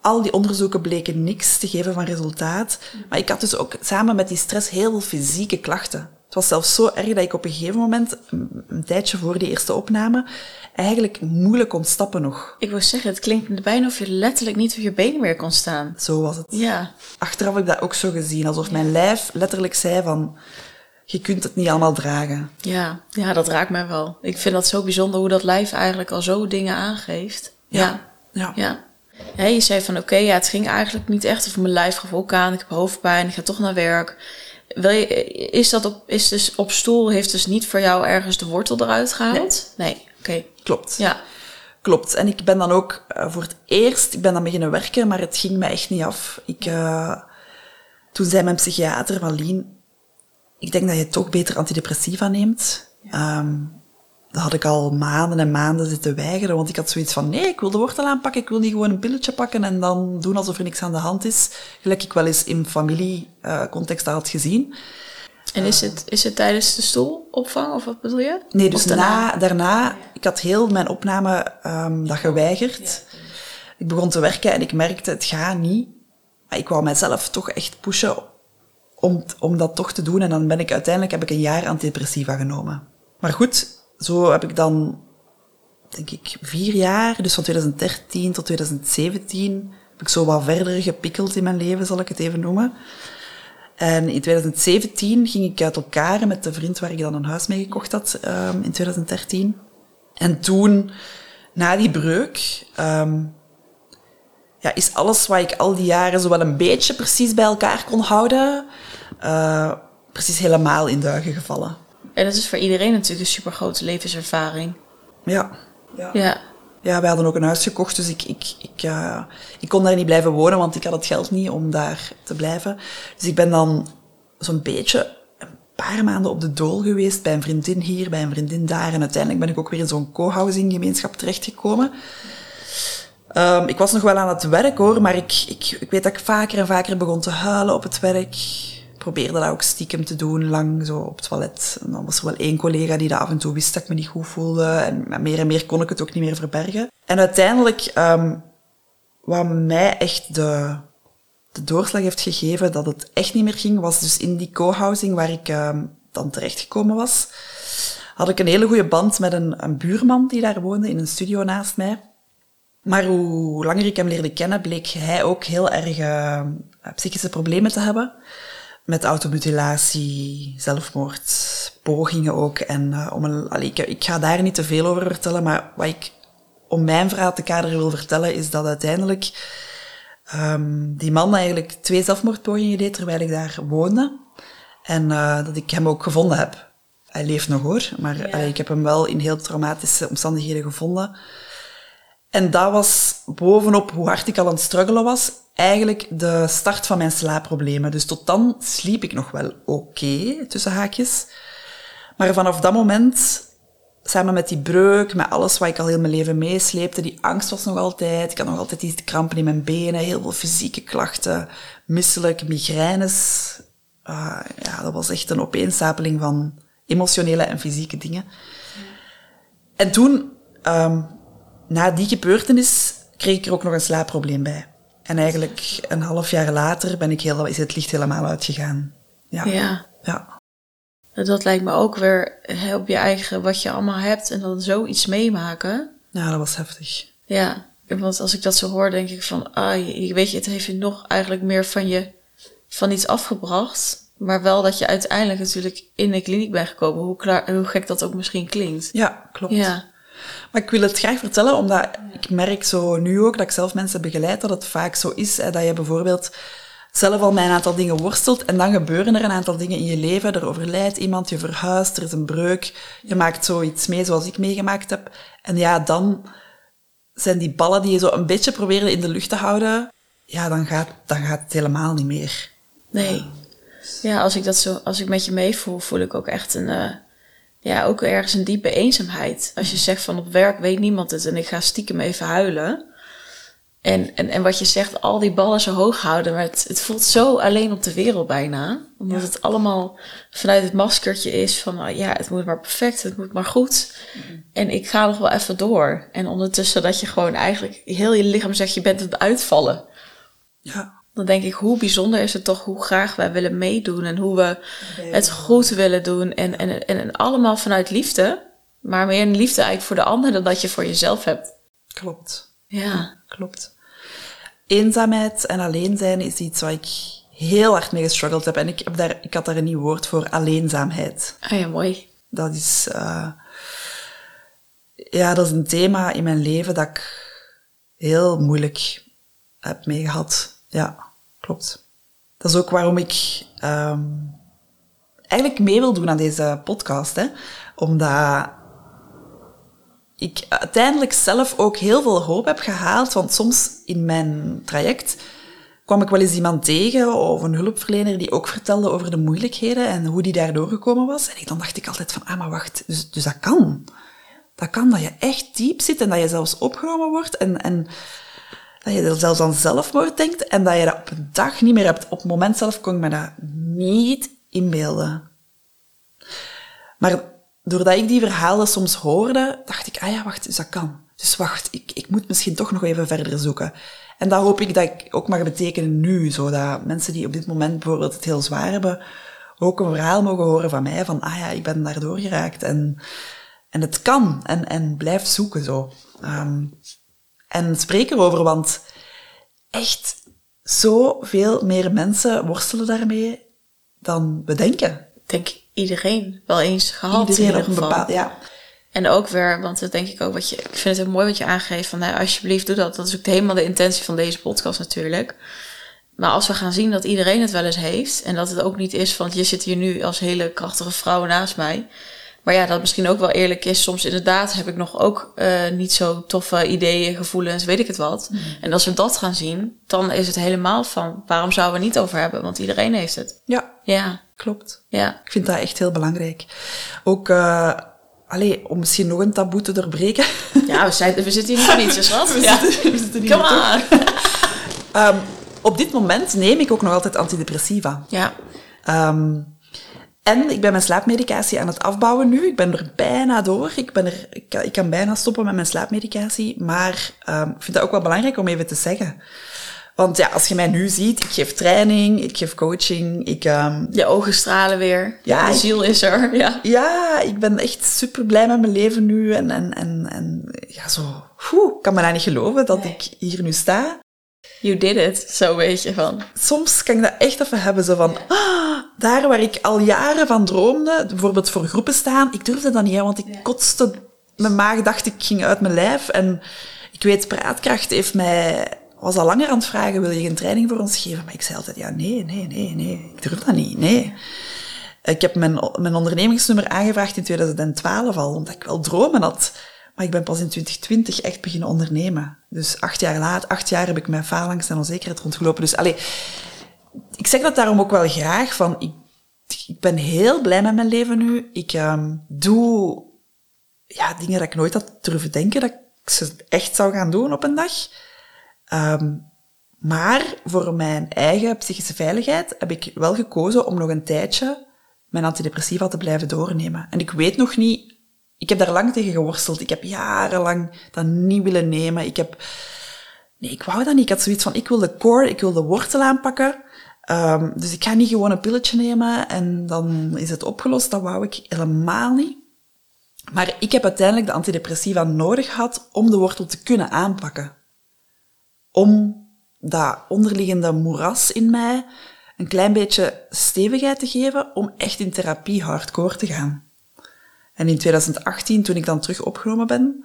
al die onderzoeken bleken niks te geven van resultaat. Maar ik had dus ook samen met die stress heel veel fysieke klachten. Het was zelfs zo erg dat ik op een gegeven moment, een, tijdje voor die eerste opname, eigenlijk moeilijk kon stappen nog. Ik wil zeggen, het klinkt bijna of je letterlijk niet op je benen meer kon staan. Zo was het. Ja. Achteraf heb ik dat ook zo gezien, alsof mijn lijf letterlijk zei van, je kunt het niet allemaal dragen. Ja, ja, dat raakt mij wel. Ik vind dat zo bijzonder hoe dat lijf eigenlijk al zo dingen aangeeft. Ja. Ja. Ja. Ja, je zei van oké, ja, het ging eigenlijk niet echt over mijn lijf gaf ook aan. Ik heb hoofdpijn, ik ga toch naar werk. Wil je, is dat op, is dus op stoel, heeft dus niet voor jou ergens de wortel eruit gehaald? Nee, oké. Klopt. Ja. Klopt. En ik ben dan ook eh, voor het eerst, ik ben dan beginnen werken, maar het ging mij echt niet af. Ik, eh, toen zei mijn psychiater van Lien, ik denk dat je toch beter antidepressiva neemt. Ehm, dat had ik al maanden en maanden zitten weigeren, want ik had zoiets van, nee, ik wil de wortel aanpakken, ik wil niet gewoon een pilletje pakken en dan doen alsof er niks aan de hand is. Gelijk ik wel eens in familiecontext had gezien. En is het, is het tijdens de stoelopvang of wat bedoel je? Nee, dus daarna? na, daarna, ik had heel mijn opname ehm, dat geweigerd. Ik begon te werken en ik merkte, het gaat niet. Maar ik wou mijzelf toch echt pushen om, dat toch te doen. En dan ben ik uiteindelijk heb ik een jaar antidepressiva genomen. Maar goed, zo heb ik dan, denk ik, vier jaar, dus van 2013 tot 2017, heb ik zo wat verder gepikkeld in mijn leven, zal ik het even noemen. En in 2017 ging ik uit elkaar met de vriend waar ik dan een huis mee gekocht had ehm, in 2013. En toen, na die breuk, ehm, ja, is alles wat ik al die jaren zo wel een beetje precies bij elkaar kon houden, eh, precies helemaal in duigen gevallen. En dat is voor iedereen natuurlijk een super grote levenservaring. Ja. Ja. Ja. Ja, wij hadden ook een huis gekocht, dus ik, ik, ik, eh, ik kon daar niet blijven wonen, want ik had het geld niet om daar te blijven. Dus ik ben dan zo'n beetje een paar maanden op de dool geweest bij een vriendin hier, bij een vriendin daar. En uiteindelijk ben ik ook weer in zo'n co-housing gemeenschap terechtgekomen. Ehm, ik was nog wel aan het werk hoor, maar ik, ik, ik weet dat ik vaker en vaker begon te huilen op het werk. Probeerde dat ook stiekem te doen, lang zo op het toilet. En dan was er wel één collega die dat af en toe wist dat ik me niet goed voelde. En meer en meer kon ik het ook niet meer verbergen. En uiteindelijk, um, wat mij echt de, de doorslag heeft gegeven dat het echt niet meer ging, was dus in die co-housing waar ik um, dan terechtgekomen was. Had ik een hele goede band met een, een buurman die daar woonde in een studio naast mij. Maar hoe langer ik hem leerde kennen, bleek hij ook heel erg uh, psychische problemen te hebben. Met automutilatie, zelfmoord, pogingen ook. En uh, om een, allee, ik, ik, ga daar niet te veel over vertellen, maar wat ik om mijn verhaal te kader wil vertellen, is dat uiteindelijk um, die man eigenlijk twee zelfmoordpogingen deed terwijl ik daar woonde. En uh, dat ik hem ook gevonden heb. Hij leeft nog hoor, maar ja. allee, ik heb hem wel in heel traumatische omstandigheden gevonden. En dat was bovenop hoe hard ik al aan het struggelen was, eigenlijk de start van mijn slaapproblemen. Dus tot dan sliep ik nog wel oké, tussen haakjes. Maar vanaf dat moment, samen met die breuk, met alles wat ik al heel mijn leven meesleepte, die angst was nog altijd. Ik had nog altijd die krampen in mijn benen, heel veel fysieke klachten, misselijk, migraines. Uh, ja, dat was echt een opeenstapeling van emotionele en fysieke dingen. En toen... Um, na die gebeurtenis kreeg ik er ook nog een slaapprobleem bij. En eigenlijk een half jaar later ben ik heel, is het licht helemaal uitgegaan. Ja. ja. ja. Dat lijkt me ook weer op je eigen, wat je allemaal hebt en dan zoiets meemaken. Ja, dat was heftig. Ja, want als ik dat zo hoor, denk ik van, ah, je, weet je, het heeft je nog eigenlijk meer van je, van iets afgebracht. Maar wel dat je uiteindelijk natuurlijk in de kliniek bent gekomen, hoe, klaar, hoe gek dat ook misschien klinkt. Ja, klopt. Ja. Maar ik wil het graag vertellen, omdat ik merk zo nu ook dat ik zelf mensen begeleid, dat het vaak zo is hè, dat je bijvoorbeeld zelf al met een aantal dingen worstelt en dan gebeuren er een aantal dingen in je leven. Er overlijdt iemand, je verhuist, er is een breuk, je maakt zoiets mee zoals ik meegemaakt heb. En ja, dan zijn die ballen die je zo een beetje probeerde in de lucht te houden, ja, dan gaat, dan gaat het helemaal niet meer. Nee. Ja, als ik dat zo, als ik met je meevoel, voel ik ook echt een, uh, ja, ook ergens een diepe eenzaamheid. Als je zegt van op werk weet niemand het en ik ga stiekem even huilen. En, en, en wat je zegt, al die ballen zo hoog houden, maar het, het voelt zo alleen op de wereld bijna. Omdat het allemaal vanuit het maskertje is van, nou ja, het moet maar perfect, het moet maar goed. En ik ga nog wel even door. En ondertussen dat je gewoon eigenlijk heel je lichaam zegt, je bent het uitvallen. Ja dan denk ik, hoe bijzonder is het toch hoe graag wij willen meedoen en hoe we het goed willen doen. En, en, en, allemaal vanuit liefde, maar meer een liefde eigenlijk voor de ander dan dat je voor jezelf hebt. Klopt. Ja. Klopt. Eenzaamheid en alleen zijn is iets waar ik heel hard mee gestruggeld heb. En ik, heb daar, ik had daar een nieuw woord voor, alleenzaamheid. Ah ja, mooi. Dat is, uh, ja, dat is een thema in mijn leven dat ik heel moeilijk heb meegehad ja, klopt. Dat is ook waarom ik um, eigenlijk mee wil doen aan deze podcast. Hè? Omdat ik uiteindelijk zelf ook heel veel hoop heb gehaald. Want soms in mijn traject kwam ik wel eens iemand tegen of een hulpverlener die ook vertelde over de moeilijkheden en hoe die daardoor gekomen was. En dan dacht ik altijd van, ah, maar wacht, dus, dus dat kan. Dat kan, dat je echt diep zit en dat je zelfs opgenomen wordt en, en dat je er zelfs aan zelfmoord denkt en dat je dat op een dag niet meer hebt. Op het moment zelf kon ik me dat niet inbeelden. Maar doordat ik die verhalen soms hoorde, dacht ik, ah ja, wacht, dus dat kan. Dus wacht, ik, ik moet misschien toch nog even verder zoeken. En dat hoop ik dat ik ook mag betekenen nu, zodat mensen die op dit moment bijvoorbeeld het heel zwaar hebben, ook een verhaal mogen horen van mij, van ah ja, ik ben daardoor geraakt en, en het kan. En, en blijf zoeken zo. Um, en spreek erover, want echt zoveel meer mensen worstelen daarmee dan we denken. Ik denk iedereen wel eens gehad. Iedereen op een bepaald, ja. En ook weer, want dat denk ik ook wat je, ik vind het heel mooi wat je aangeeft van, nou, alsjeblieft doe dat. Dat is ook helemaal de intentie van deze podcast natuurlijk. Maar als we gaan zien dat iedereen het wel eens heeft en dat het ook niet is van, je zit hier nu als hele krachtige vrouw naast mij. Maar ja, dat misschien ook wel eerlijk is. Soms inderdaad heb ik nog ook uh, niet zo toffe ideeën, gevoelens, weet ik het wat. Mm. En als we dat gaan zien, dan is het helemaal van waarom zouden we niet over hebben? Want iedereen heeft het. Ja, ja. klopt. Ja. Ik vind dat echt heel belangrijk. Ook, uh, allee, om misschien nog een taboe te doorbreken. <laughs> Ja, we, zijn, we zitten hier niet voor wat? <laughs> We, ja. zitten, we zitten hier Come on. um, <laughs> op dit moment neem ik ook nog altijd antidepressiva. Ja. Ehm, en ik ben mijn slaapmedicatie aan het afbouwen nu. Ik ben er bijna door. Ik, ben er, ik, kan, ik kan bijna stoppen met mijn slaapmedicatie. Maar um, ik vind dat ook wel belangrijk om even te zeggen. Want ja, als je mij nu ziet, ik geef training, ik geef coaching, ik... Um, je ogen stralen weer, ja, de ziel is er, <laughs> ja. Ja, ik ben echt super blij met mijn leven nu en, en, en, en ja, zo... Oeh, ik kan me daar niet geloven dat ik hier nu sta. You did it, zo weet je van. Soms kan ik dat echt even hebben, zo van... Ah, daar waar ik al jaren van droomde, bijvoorbeeld voor groepen staan, ik durfde dat niet, want ik kotste... Mijn maag dacht, ik ging uit mijn lijf en... Ik weet, Praatkracht heeft mij was al langer aan het vragen, wil je geen training voor ons geven? Maar ik zei altijd, ja, nee, nee, nee, nee, ik durf dat niet, nee. Ik heb mijn, mijn ondernemingsnummer aangevraagd in 2012 al, omdat ik wel dromen had. Maar ik ben pas in 2020 echt beginnen ondernemen. Dus acht jaar later, acht jaar heb ik mijn faalangst en onzekerheid rondgelopen. Dus allee, ik zeg dat daarom ook wel graag, van ik, ik ben heel blij met mijn leven nu. Ik um, doe ja, dingen dat ik nooit had durven denken dat ik ze echt zou gaan doen op een dag. Um, maar voor mijn eigen psychische veiligheid heb ik wel gekozen om nog een tijdje mijn antidepressiva te blijven doornemen. En ik weet nog niet, ik heb daar lang tegen geworsteld. Ik heb jarenlang dat niet willen nemen. Ik heb, nee, ik wou dat niet. Ik had zoiets van, ik wil de core, ik wil de wortel aanpakken. Um, dus ik ga niet gewoon een pilletje nemen en dan is het opgelost. Dat wou ik helemaal niet. Maar ik heb uiteindelijk de antidepressiva nodig gehad om de wortel te kunnen aanpakken om dat onderliggende moeras in mij een klein beetje stevigheid te geven om echt in therapie hardcore te gaan. En in 2018, toen ik dan terug opgenomen ben,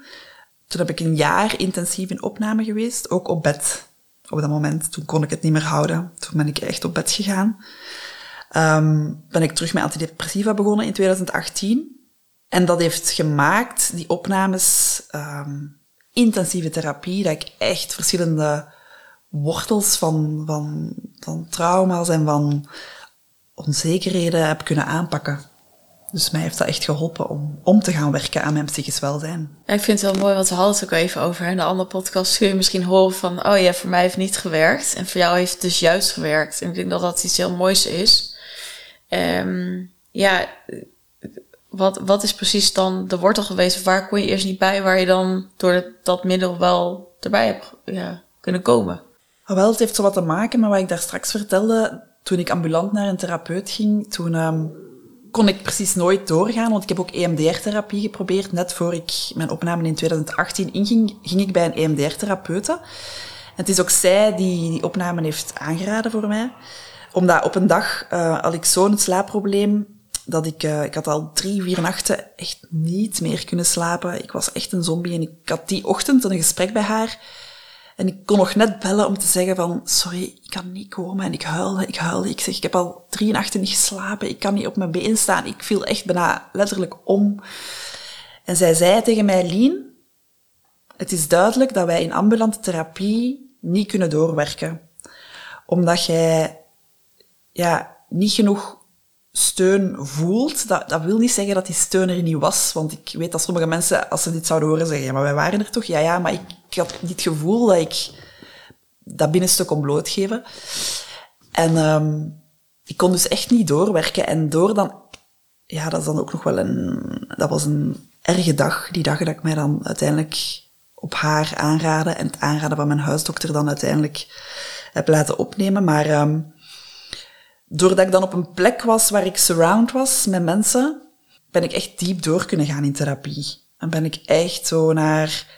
toen heb ik een jaar intensief in opname geweest, ook op bed. Op dat moment, toen kon ik het niet meer houden. Toen ben ik echt op bed gegaan. Um, ben ik terug met antidepressiva begonnen in 2018. En dat heeft gemaakt, die opnames, um, intensieve therapie, dat ik echt verschillende wortels van, van, van trauma's en van onzekerheden heb kunnen aanpakken. Dus mij heeft dat echt geholpen om, om te gaan werken aan mijn psychisch welzijn. ik vind het wel mooi, want we hadden het ook even over. In de andere podcast kun je misschien horen van... oh ja, voor mij heeft niet gewerkt. En voor jou heeft het dus juist gewerkt. En ik denk dat dat iets heel moois is. Um, ja, wat, wat is precies dan de wortel geweest? Waar kon je eerst niet bij, waar je dan door dat middel wel erbij hebt ja, kunnen komen? Wel, het heeft zo wat te maken met wat ik daar straks vertelde. Toen ik ambulant naar een therapeut ging, toen um, kon ik precies nooit doorgaan, want ik heb ook EMDR-therapie geprobeerd. Net voor ik mijn opname in 2018 inging, ging ik bij een EMDR-therapeute. Het is ook zij die die opname heeft aangeraden voor mij. Omdat op een dag uh, had ik zo'n slaapprobleem dat ik, uh, ik had al drie, vier nachten echt niet meer kunnen slapen. Ik was echt een zombie en ik had die ochtend een gesprek bij haar. En ik kon nog net bellen om te zeggen van, sorry, ik kan niet komen. En ik huilde, ik huilde. Ik zeg, ik heb al drie nachten niet geslapen. Ik kan niet op mijn been staan. Ik viel echt bijna letterlijk om. En zij zei tegen mij, Lien, het is duidelijk dat wij in ambulante therapie niet kunnen doorwerken. Omdat jij, ja, niet genoeg steun voelt, dat, dat wil niet zeggen dat die steun er niet was. Want ik weet dat sommige mensen, als ze dit zouden horen, zeggen, ja, maar wij waren er toch? Ja, ja, maar ik, ik had het gevoel dat ik dat binnenste kon blootgeven. En um, ik kon dus echt niet doorwerken. En door dan... Ja, dat is dan ook nog wel een... Dat was een erge dag, die dag dat ik mij dan uiteindelijk op haar aanraden en het aanraden van mijn huisdokter dan uiteindelijk heb laten opnemen. Maar... Um, doordat ik dan op een plek was waar ik surround was met mensen, ben ik echt diep door kunnen gaan in therapie. En ben ik echt zo naar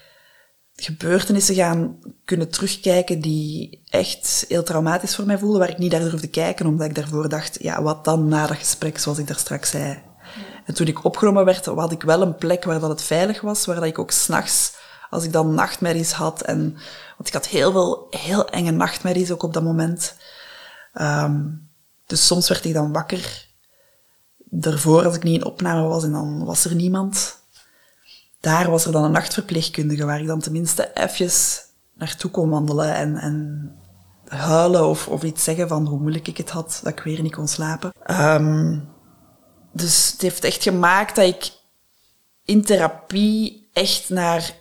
gebeurtenissen gaan kunnen terugkijken die echt heel traumatisch voor mij voelden, waar ik niet naar durfde kijken, omdat ik daarvoor dacht, ja, wat dan na dat gesprek, zoals ik daar straks zei. En toen ik opgenomen werd, had ik wel een plek waar dat het veilig was, waar dat ik ook s'nachts, als ik dan nachtmerries had, en, want ik had heel veel, heel enge nachtmerries ook op dat moment, um, dus soms werd ik dan wakker daarvoor als ik niet in opname was en dan was er niemand. Daar was er dan een nachtverpleegkundige waar ik dan tenminste eventjes naartoe kon wandelen en, en huilen of, of iets zeggen van hoe moeilijk ik het had, dat ik weer niet kon slapen. Um, dus het heeft echt gemaakt dat ik in therapie echt naar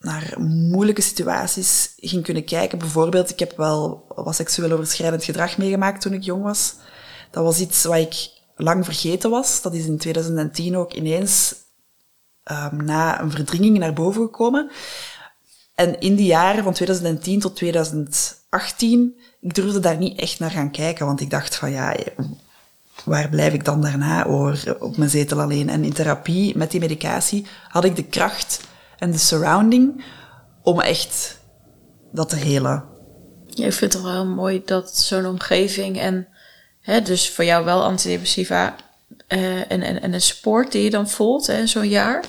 naar moeilijke situaties ging kunnen kijken. Bijvoorbeeld, ik heb wel wat seksueel overschrijdend gedrag meegemaakt toen ik jong was. Dat was iets wat ik lang vergeten was. Dat is in 2010 ook ineens um, na een verdringing naar boven gekomen. En in die jaren van 2010 tot 2018, ik durfde daar niet echt naar gaan kijken, want ik dacht van ja, waar blijf ik dan daarna over op mijn zetel alleen? En in therapie met die medicatie had ik de kracht en de surrounding om echt dat te helen. Ik vind het wel heel mooi dat zo'n omgeving en hè, dus voor jou wel antidepressiva uh, en, en, en de sport die je dan voelt, zo'n jaar,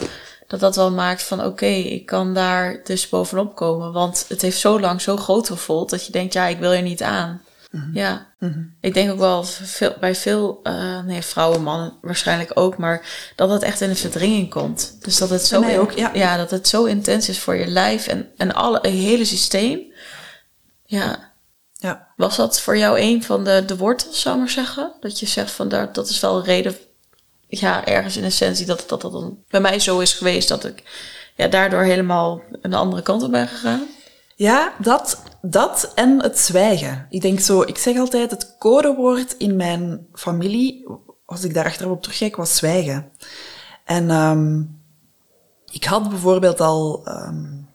dat dat wel maakt van oké, ik kan daar dus bovenop komen. Want het heeft zo lang zo groot gevoeld dat je denkt, ja, ik wil er niet aan. Mhm. Ja, mhm. ik denk ook wel veel, bij veel uh, nee, vrouwen, mannen waarschijnlijk ook, maar dat het echt in een verdringing komt. Dus dat het zo, ook, ja. ja. dat het zo intens is voor je lijf en, en alle, het hele systeem. Ja. ja. Was dat voor jou een van de, de wortels, zou ik maar zeggen? Dat je zegt van daar, dat is wel een reden, ja, ergens in essentie, dat, dat dat dan bij mij zo is geweest dat ik ja, daardoor helemaal een andere kant op ben gegaan? Ja, dat, dat en het zwijgen. Ik denk zo, ik zeg altijd, het codewoord in mijn familie, als ik daar achterop op terugkijk, was zwijgen. En um, ik had bijvoorbeeld al um,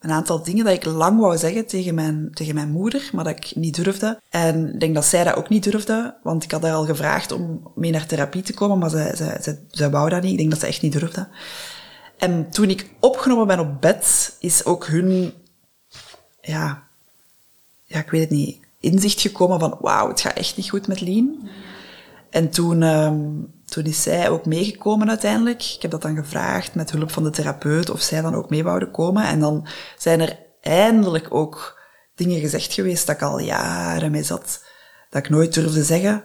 een aantal dingen dat ik lang wou zeggen tegen mijn, tegen mijn moeder, maar dat ik niet durfde. En ik denk dat zij dat ook niet durfde, want ik had haar al gevraagd om mee naar therapie te komen, maar zij, zij, zij, zij wou dat niet. Ik denk dat ze echt niet durfde. En toen ik opgenomen ben op bed, is ook hun ja, ja, ik weet het niet, inzicht gekomen van wauw, het gaat echt niet goed met Lien. En toen, um, toen is zij ook meegekomen uiteindelijk. Ik heb dat dan gevraagd met hulp van de therapeut of zij dan ook mee wouden komen. En dan zijn er eindelijk ook dingen gezegd geweest dat ik al jaren mee zat, dat ik nooit durfde zeggen.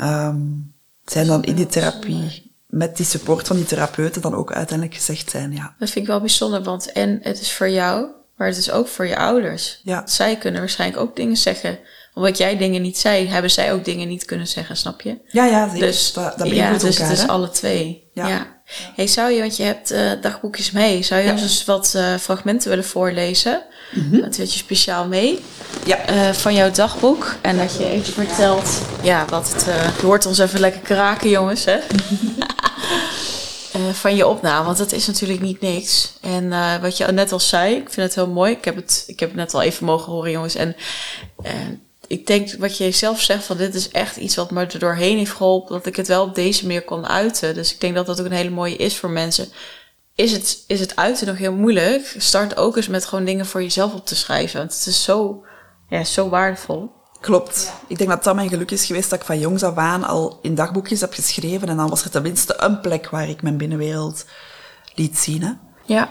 Um, zijn dan in die therapie met die support van die therapeuten dan ook uiteindelijk gezegd zijn, ja. Dat vind ik wel bijzonder, want en het is voor jou maar het is ook voor je ouders. Ja. Zij kunnen waarschijnlijk ook dingen zeggen. Omdat jij dingen niet zei, hebben zij ook dingen niet kunnen zeggen, snap je? Ja, ja, zeker. Dus, dat, dat ja, dus elkaar, het is alle twee. Ja. ja. Hey, zou je, want je hebt uh, dagboekjes mee, zou je ons eens wat uh, fragmenten willen voorlezen? Mm -hmm. Wat je speciaal mee? Ja. Uh, van jouw dagboek. En dat je even vertelt, ja, wat het, je hoort ons even lekker kraken, jongens, hè? <laughs> uh, van je opname. Want het is natuurlijk niet niks. En uh, wat je net al zei, ik vind het heel mooi. Ik heb het, ik heb het net al even mogen horen, jongens. En uh, ik denk wat je zelf zegt van dit is echt iets wat me er doorheen heeft geholpen. Dat ik het wel op deze manier kon uiten. Dus ik denk dat dat ook een hele mooie is voor mensen. Is het, is het uiten nog heel moeilijk? Start ook eens met gewoon dingen voor jezelf op te schrijven. Want het is zo, ja, zo waardevol. Klopt. Ik denk dat dat mijn geluk is geweest dat ik van jongs af aan al in dagboekjes heb geschreven. En dan was er tenminste een plek waar ik mijn binnenwereld liet zien. Hè. Ja.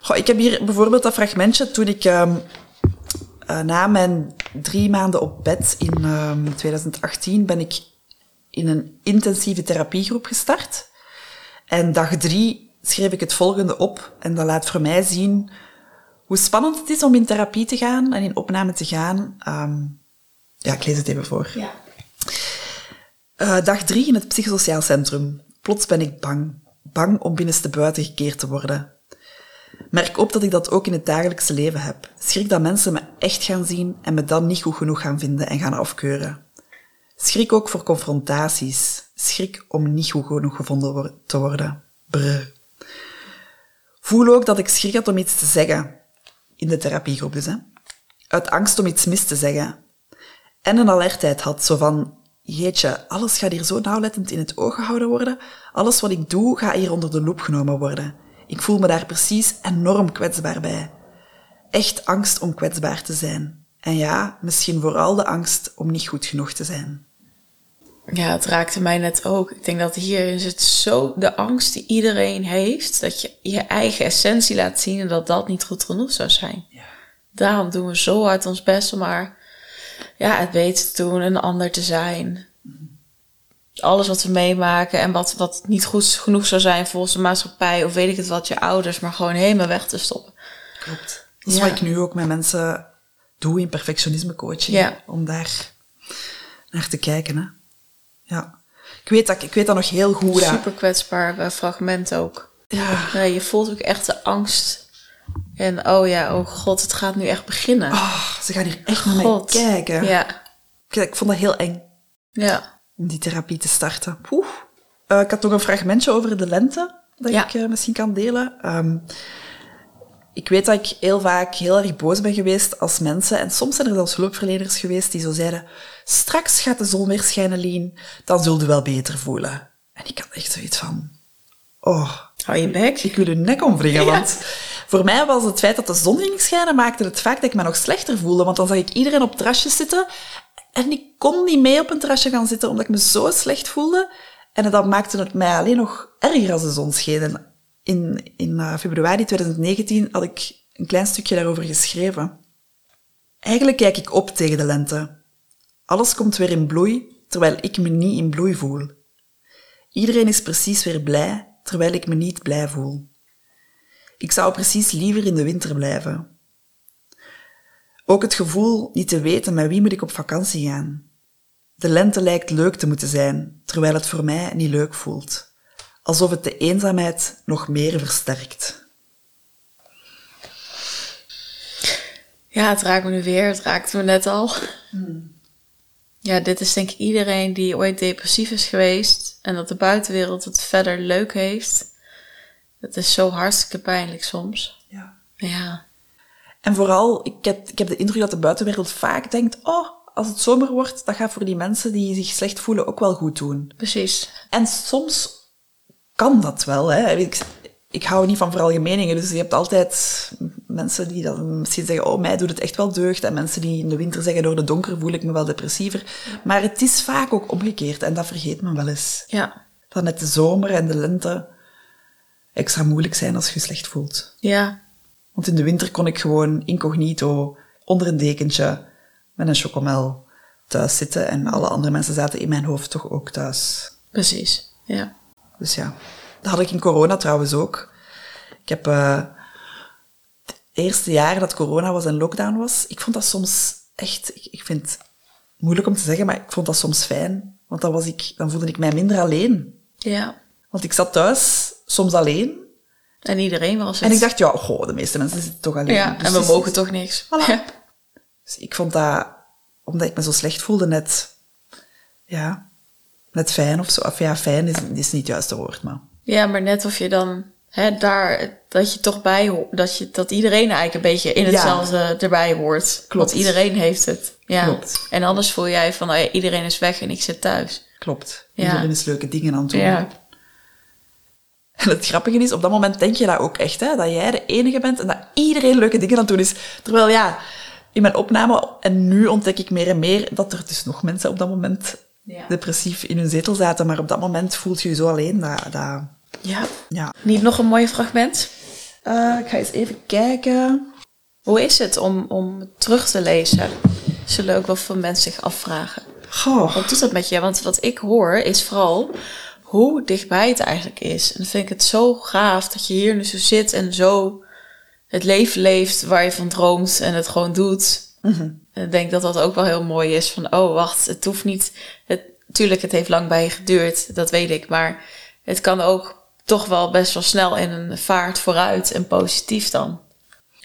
Goh, ik heb hier bijvoorbeeld dat fragmentje toen ik um, uh, na mijn drie maanden op bed in um, 2018 ben ik in een intensieve therapiegroep gestart. En dag drie schreef ik het volgende op. En dat laat voor mij zien hoe spannend het is om in therapie te gaan en in opname te gaan. Um, ja, ik lees het even voor. Ja. Uh, dag drie in het psychosociaal centrum. Plots ben ik bang. Bang om binnenste buiten gekeerd te worden. Merk op dat ik dat ook in het dagelijkse leven heb. Schrik dat mensen me echt gaan zien en me dan niet goed genoeg gaan vinden en gaan afkeuren. Schrik ook voor confrontaties. Schrik om niet goed genoeg gevonden te worden. Brr. Voel ook dat ik schrik had om iets te zeggen. In de therapiegroep dus, hè. Uit angst om iets mis te zeggen en een alertheid had. Zo van, jeetje, alles gaat hier zo nauwlettend in het oog gehouden worden. Alles wat ik doe, gaat hier onder de loep genomen worden. Ik voel me daar precies enorm kwetsbaar bij. Echt angst om kwetsbaar te zijn. En ja, misschien vooral de angst om niet goed genoeg te zijn. Ja, het raakte mij net ook. Ik denk dat hierin zit zo de angst die iedereen heeft, dat je je eigen essentie laat zien en dat dat niet goed genoeg zou zijn. Ja. Daarom doen we zo hard ons best om maar ja, het beter te doen, een ander te zijn. Alles wat we meemaken en wat, wat niet goed genoeg zou zijn volgens de maatschappij of weet ik het wat, je ouders, maar gewoon helemaal weg te stoppen. Klopt. Dat is wat ik nu ook met mensen doe in perfectionisme coaching. Ja. Om daar naar te kijken. Hè. Ja. Ik weet, dat, ik weet dat nog heel goed. Super kwetsbaar fragment ook. Ja. ja. Je voelt ook echt de angst en oh ja, oh god, het gaat nu echt beginnen. Oh, ze gaan hier echt naar mij kijken. Ja. Ik, ik vond dat heel eng. Ja. om die therapie te starten. Poeh. Uh, ik had nog een fragmentje over de lente dat Ja. ik uh, misschien kan delen. Um, ik weet dat ik heel vaak heel erg boos ben geweest als mensen. En soms zijn er zelfs hulpverleners geweest die zo zeiden... Straks gaat de zon weer schijnen, Lien. Dan zul je wel beter voelen. En ik had echt zoiets van... Oh, Hou je bek. ik wil je nek omvliegen. <laughs> Ja. Want voor mij was het feit dat de zon ging schijnen... maakte het vaak dat ik me nog slechter voelde. Want dan zag ik iedereen op terrasjes zitten... En ik kon niet mee op een terrasje gaan zitten, omdat ik me zo slecht voelde. En dat maakte het mij alleen nog erger als de zon scheen. En in, in uh, februari 2019 had ik een klein stukje daarover geschreven. Eigenlijk kijk ik op tegen de lente. Alles komt weer in bloei, terwijl ik me niet in bloei voel. Iedereen is precies weer blij, terwijl ik me niet blij voel. Ik zou precies liever in de winter blijven. Ook het gevoel niet te weten met wie moet ik op vakantie gaan. De lente lijkt leuk te moeten zijn, terwijl het voor mij niet leuk voelt. Alsof het de eenzaamheid nog meer versterkt. Ja, het raakt me nu weer. Het raakte me net al. Ja, dit is denk ik iedereen die ooit depressief is geweest en dat de buitenwereld het verder leuk heeft. Dat is zo hartstikke pijnlijk soms. Ja. Ja. En vooral, ik heb, ik heb de indruk dat de buitenwereld vaak denkt, oh, als het zomer wordt, dat gaat voor die mensen die zich slecht voelen ook wel goed doen. Precies. En soms kan dat wel. Hè. Ik, ik hou niet van veralgemeningen, dus je hebt altijd mensen die dan misschien zeggen, oh, mij doet het echt wel deugd. En mensen die in de winter zeggen, door de donker voel ik me wel depressiever. Maar het is vaak ook omgekeerd en dat vergeet men wel eens. Ja. Dat net de zomer en de lente extra moeilijk zijn als je je slecht voelt. Ja. Want in de winter kon ik gewoon incognito onder een dekentje met een chocomel thuis zitten. En alle andere mensen zaten in mijn hoofd toch ook thuis. Precies. Ja. Dus ja, dat had ik in corona trouwens ook. Ik heb uh, het eerste jaar dat corona was en lockdown was, ik vond dat soms echt, ik, ik vind het moeilijk om te zeggen, maar ik vond dat soms fijn. Want dan, was ik, dan voelde ik mij minder alleen. Ja. Want ik zat thuis, soms alleen. En iedereen was het. En ik dacht, ja, goh, de meeste mensen zitten toch alleen. Ja, Dus en we mogen toch niks. Voilà. Ja. Dus ik vond dat, omdat ik me zo slecht voelde, net, ja, net fijn of zo. Of ja, fijn is, is niet het juiste woord, maar... Ja, maar net of je dan hè, daar, dat je toch bij hoort, dat, je, dat iedereen eigenlijk een beetje in Ja. hetzelfde erbij hoort. Klopt. Want iedereen heeft het. Ja. Klopt. En anders voel jij van, oh ja, iedereen is weg en ik zit thuis. Klopt. Ja. Iedereen is leuke dingen aan het doen. Ja. En het grappige is, op dat moment denk je dat ook echt, hè, dat jij de enige bent en dat iedereen leuke dingen aan het doen is. Terwijl ja, in mijn opname, en nu ontdek ik meer en meer, dat er dus nog mensen op dat moment Ja. depressief in hun zetel zaten. Maar op dat moment voelt je je zo alleen. Dat, dat, Ja. ja. Niet nog een mooi fragment? Eh, ik ga eens even kijken. Hoe is het om, om terug te lezen? Zullen ook wel veel mensen zich afvragen. Goh. Wat doet dat met je? Want wat ik hoor is vooral hoe dichtbij het eigenlijk is. En dan vind ik het zo gaaf dat je hier nu zo zit en zo het leven leeft waar je van droomt en het gewoon doet. En ik denk dat dat ook wel heel mooi is van, oh wacht, het hoeft niet... Het, tuurlijk, het heeft lang bij je geduurd, dat weet ik. Maar het kan ook toch wel best wel snel in een vaart vooruit en positief dan.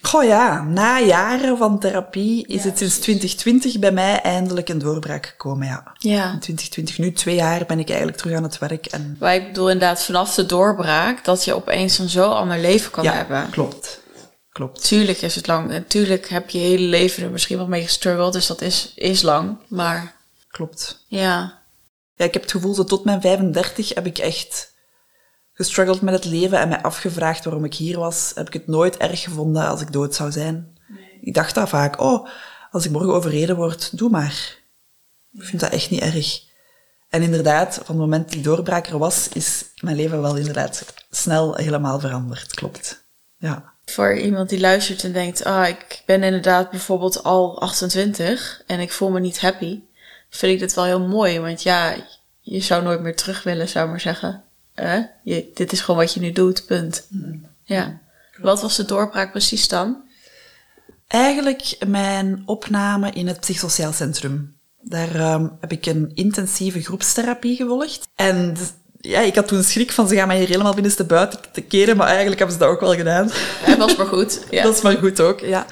Goh ja, na jaren van therapie is het sinds 2020 bij mij eindelijk een doorbraak gekomen, ja. Ja. In 2020, nu twee jaar, ben ik eigenlijk terug aan het werk. En Maar ik bedoel inderdaad vanaf de doorbraak dat je opeens een zo ander leven kan ja, hebben. klopt. Klopt. Tuurlijk is het lang. Natuurlijk heb je je hele leven er misschien wel mee gestruggeld, dus dat is, is lang. Maar Klopt. ja, Ja, ik heb het gevoel dat tot mijn 35 heb ik echt gestruggeld met het leven en mij afgevraagd waarom ik hier was. Heb ik het nooit erg gevonden als ik dood zou zijn. Ik dacht dat vaak, oh, als ik morgen overreden word, doe maar. Ik vind dat echt niet erg. En inderdaad, van het moment die doorbraak er was, is mijn leven wel inderdaad snel helemaal veranderd. Klopt. Ja. voor iemand die luistert en denkt, ah, ik ben inderdaad bijvoorbeeld al 28 en ik voel me niet happy, vind ik dit wel heel mooi. Want ja, je zou nooit meer terug willen, zou ik maar zeggen. Hè? Je, dit is gewoon wat je nu doet, punt. Ja. Wat was de doorbraak precies dan? Eigenlijk mijn opname in het psychosociaal centrum. Daar ehm, heb ik een intensieve groepstherapie gevolgd. En ja, ik had toen schrik van ze gaan mij hier helemaal binnenste buiten te keren, maar eigenlijk hebben ze dat ook wel gedaan. Hij was maar goed. <laughs> Ja. Dat is maar goed ook, ja.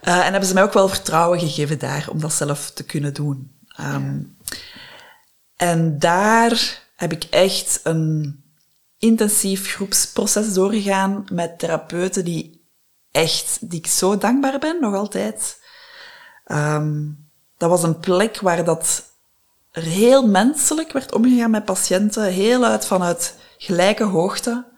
Eh, en hebben ze mij ook wel vertrouwen gegeven daar om dat zelf te kunnen doen. Ehm, En daar heb ik echt een intensief groepsproces doorgegaan met therapeuten die echt, die ik zo dankbaar ben, nog altijd. Ehm, dat was een plek waar dat er heel menselijk werd omgegaan met patiënten, heel uit vanuit gelijke hoogte.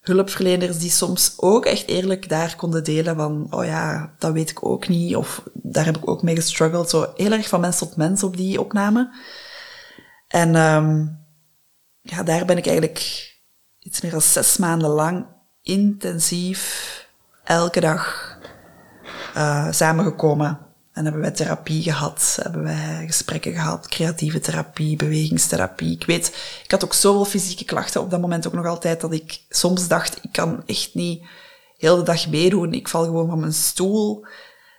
Hulpverleners die soms ook echt eerlijk daar konden delen van, oh ja, dat weet ik ook niet, of daar heb ik ook mee gestruggeld. Zo heel erg van mens tot mens op die opname. En um, ja, daar ben ik eigenlijk iets meer dan zes maanden lang intensief elke dag uh, samengekomen. En hebben wij therapie gehad, hebben wij gesprekken gehad, creatieve therapie, bewegingstherapie. Ik weet, ik had ook zoveel fysieke klachten op dat moment ook nog altijd, dat ik soms dacht, ik kan echt niet heel de dag meedoen. Ik val gewoon van mijn stoel.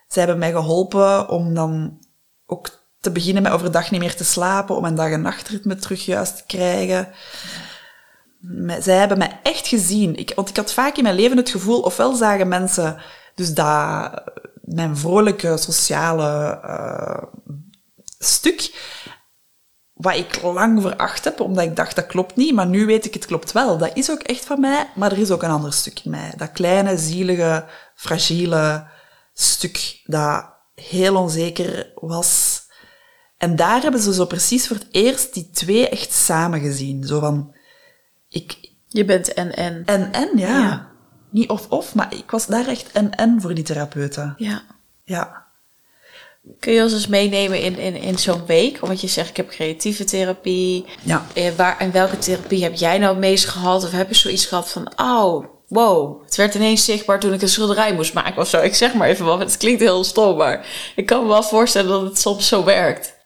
Zij hebben mij geholpen om dan ook te beginnen met overdag niet meer te slapen, om mijn dag- en nachtritme terug juist te krijgen. Zij hebben mij echt gezien. Ik, want ik had vaak in mijn leven het gevoel, ofwel zagen mensen dus dat mijn vrolijke sociale uh, stuk, wat ik lang veracht heb, omdat ik dacht dat klopt niet, maar nu weet ik het klopt wel. Dat is ook echt van mij, maar er is ook een ander stuk in mij. Dat kleine, zielige, fragiele stuk dat heel onzeker was. En daar hebben ze zo precies voor het eerst die twee echt samen gezien. Zo van, ik... Je bent en-en. En-en, ja. ja. Niet of-of, maar ik was daar echt en-en voor die therapeuten. Ja. Ja. Kun je ons eens meenemen in, in, in zo'n week? Want je zegt, ik heb creatieve therapie. Ja. Eh, waar, en welke therapie heb jij nou het meest gehad? Of heb je zoiets gehad van, oh, wow, het werd ineens zichtbaar toen ik een schilderij moest maken of zo. Ik zeg maar even wat, het klinkt heel stom, maar ik kan me wel voorstellen dat het soms zo werkt.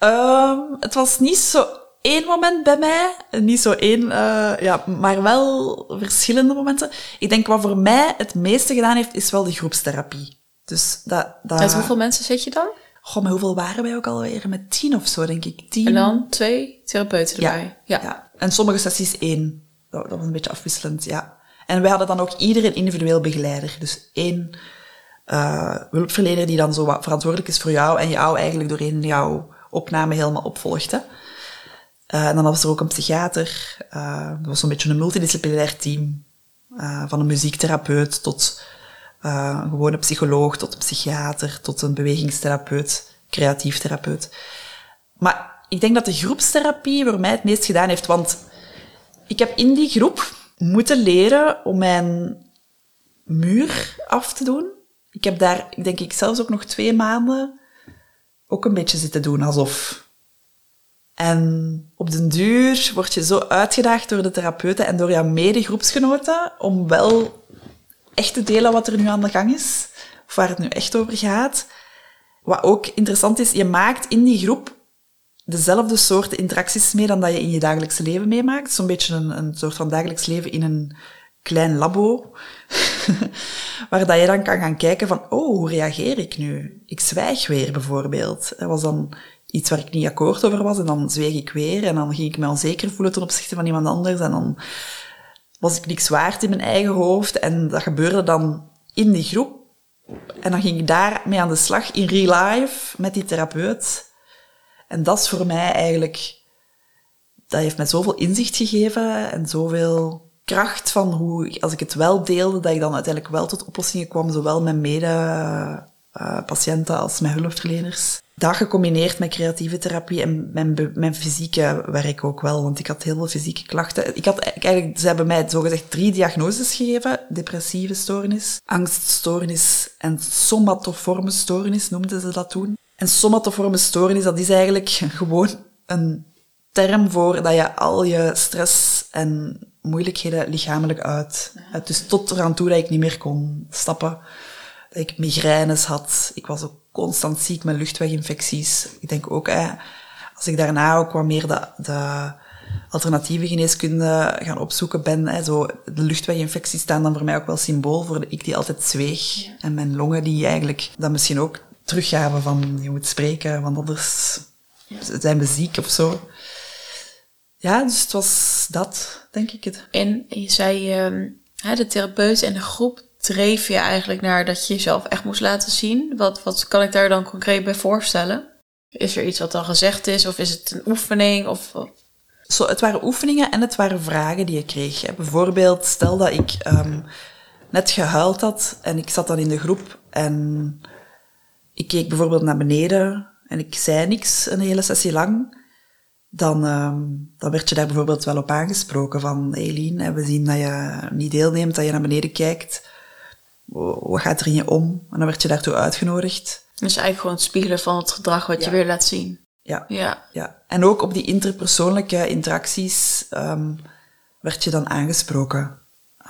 Um, het was niet zo één moment bij mij. Niet zo één, uh, ja, maar wel verschillende momenten. Ik denk wat voor mij het meeste gedaan heeft, is wel de groepstherapie. Dus dat, dat... Met hoeveel mensen zit je dan? Goh, met hoeveel waren wij ook alweer? Met tien of zo, denk ik. Tien. En dan twee therapeuten erbij? Ja. ja. En sommige sessies één. Dat, dat, was een beetje afwisselend, ja. En wij hadden dan ook iedereen individueel begeleider. Dus één uh, hulpverlener die dan zo wat verantwoordelijk is voor jou en jou eigenlijk doorheen jouw opname helemaal opvolgde. Uh, en dan was er ook een psychiater. Uh, dat was zo'n beetje een multidisciplinair team. Uh, van een muziektherapeut tot een gewone psycholoog, tot een psychiater, tot een bewegingstherapeut, creatief therapeut. Maar ik denk dat de groepstherapie voor mij het meest gedaan heeft, want ik heb in die groep moeten leren om mijn muur af te doen. Ik heb daar, denk ik, zelfs ook nog twee maanden ook een beetje zitten doen alsof en op den duur word je zo uitgedaagd door de therapeuten en door jouw medegroepsgenoten om wel echt te delen wat er nu aan de gang is, of waar het nu echt over gaat. Wat ook interessant is, je maakt in die groep dezelfde soorten interacties mee dan dat je in je dagelijkse leven meemaakt. Zo'n beetje een, een soort van dagelijks leven in een klein labo, <laughs> waar dat je dan kan gaan kijken van, oh, hoe reageer ik nu? Ik zwijg weer bijvoorbeeld. Dat was dan iets waar ik niet akkoord over was. En dan zweeg ik weer. En dan ging ik me onzeker voelen ten opzichte van iemand anders. En dan was ik niks waard in mijn eigen hoofd. En dat gebeurde dan in die groep. En dan ging ik daar mee aan de slag in real life met die therapeut. En dat is voor mij eigenlijk... Dat heeft mij zoveel inzicht gegeven en zoveel kracht van hoe, als ik het wel deelde, dat ik dan uiteindelijk wel tot oplossingen kwam, zowel met mede-patiënten als met hulpverleners dat gecombineerd met creatieve therapie en mijn, mijn fysieke werk ook wel, want ik had heel veel fysieke klachten. Ik had eigenlijk, ze hebben mij zogezegd drie diagnoses gegeven. Depressieve stoornis, angststoornis en somatoforme stoornis noemden ze dat toen. En somatoforme stoornis, dat is eigenlijk <laughs> gewoon een term voor dat je al je stress en moeilijkheden lichamelijk uit. Dus tot eraan toe dat ik niet meer kon stappen dat ik migraines had. Ik was ook constant ziek met luchtweginfecties. Ik denk ook, hè, als ik daarna ook wat meer de, de alternatieve geneeskunde gaan opzoeken ben, hè, zo, de luchtweginfecties staan dan voor mij ook wel symbool voor de ik die altijd zweeg. En mijn longen die eigenlijk dat misschien ook teruggaven van je moet spreken, want anders zijn we ziek of zo. Ja, dus het was dat, denk ik het. En je zei, uh, de therapeut en de groep, dreef je eigenlijk naar dat je jezelf echt moest laten zien? Wat, wat kan ik daar dan concreet bij voorstellen? Is er iets wat dan gezegd is? Of is het een oefening? Of... Zo, het waren oefeningen en het waren vragen die je kreeg. Hè. Bijvoorbeeld, stel dat ik um, net gehuild had en ik zat dan in de groep en ik keek bijvoorbeeld naar beneden en ik zei niks een hele sessie lang, dan, um, dan werd je daar bijvoorbeeld wel op aangesproken van Eileen, we zien dat je niet deelneemt, dat je naar beneden kijkt. Wat gaat er in je om? En dan werd je daartoe uitgenodigd. Dus eigenlijk gewoon het spiegelen van het gedrag wat je weer laat zien. Ja. ja. ja. En ook op die interpersoonlijke interacties um, werd je dan aangesproken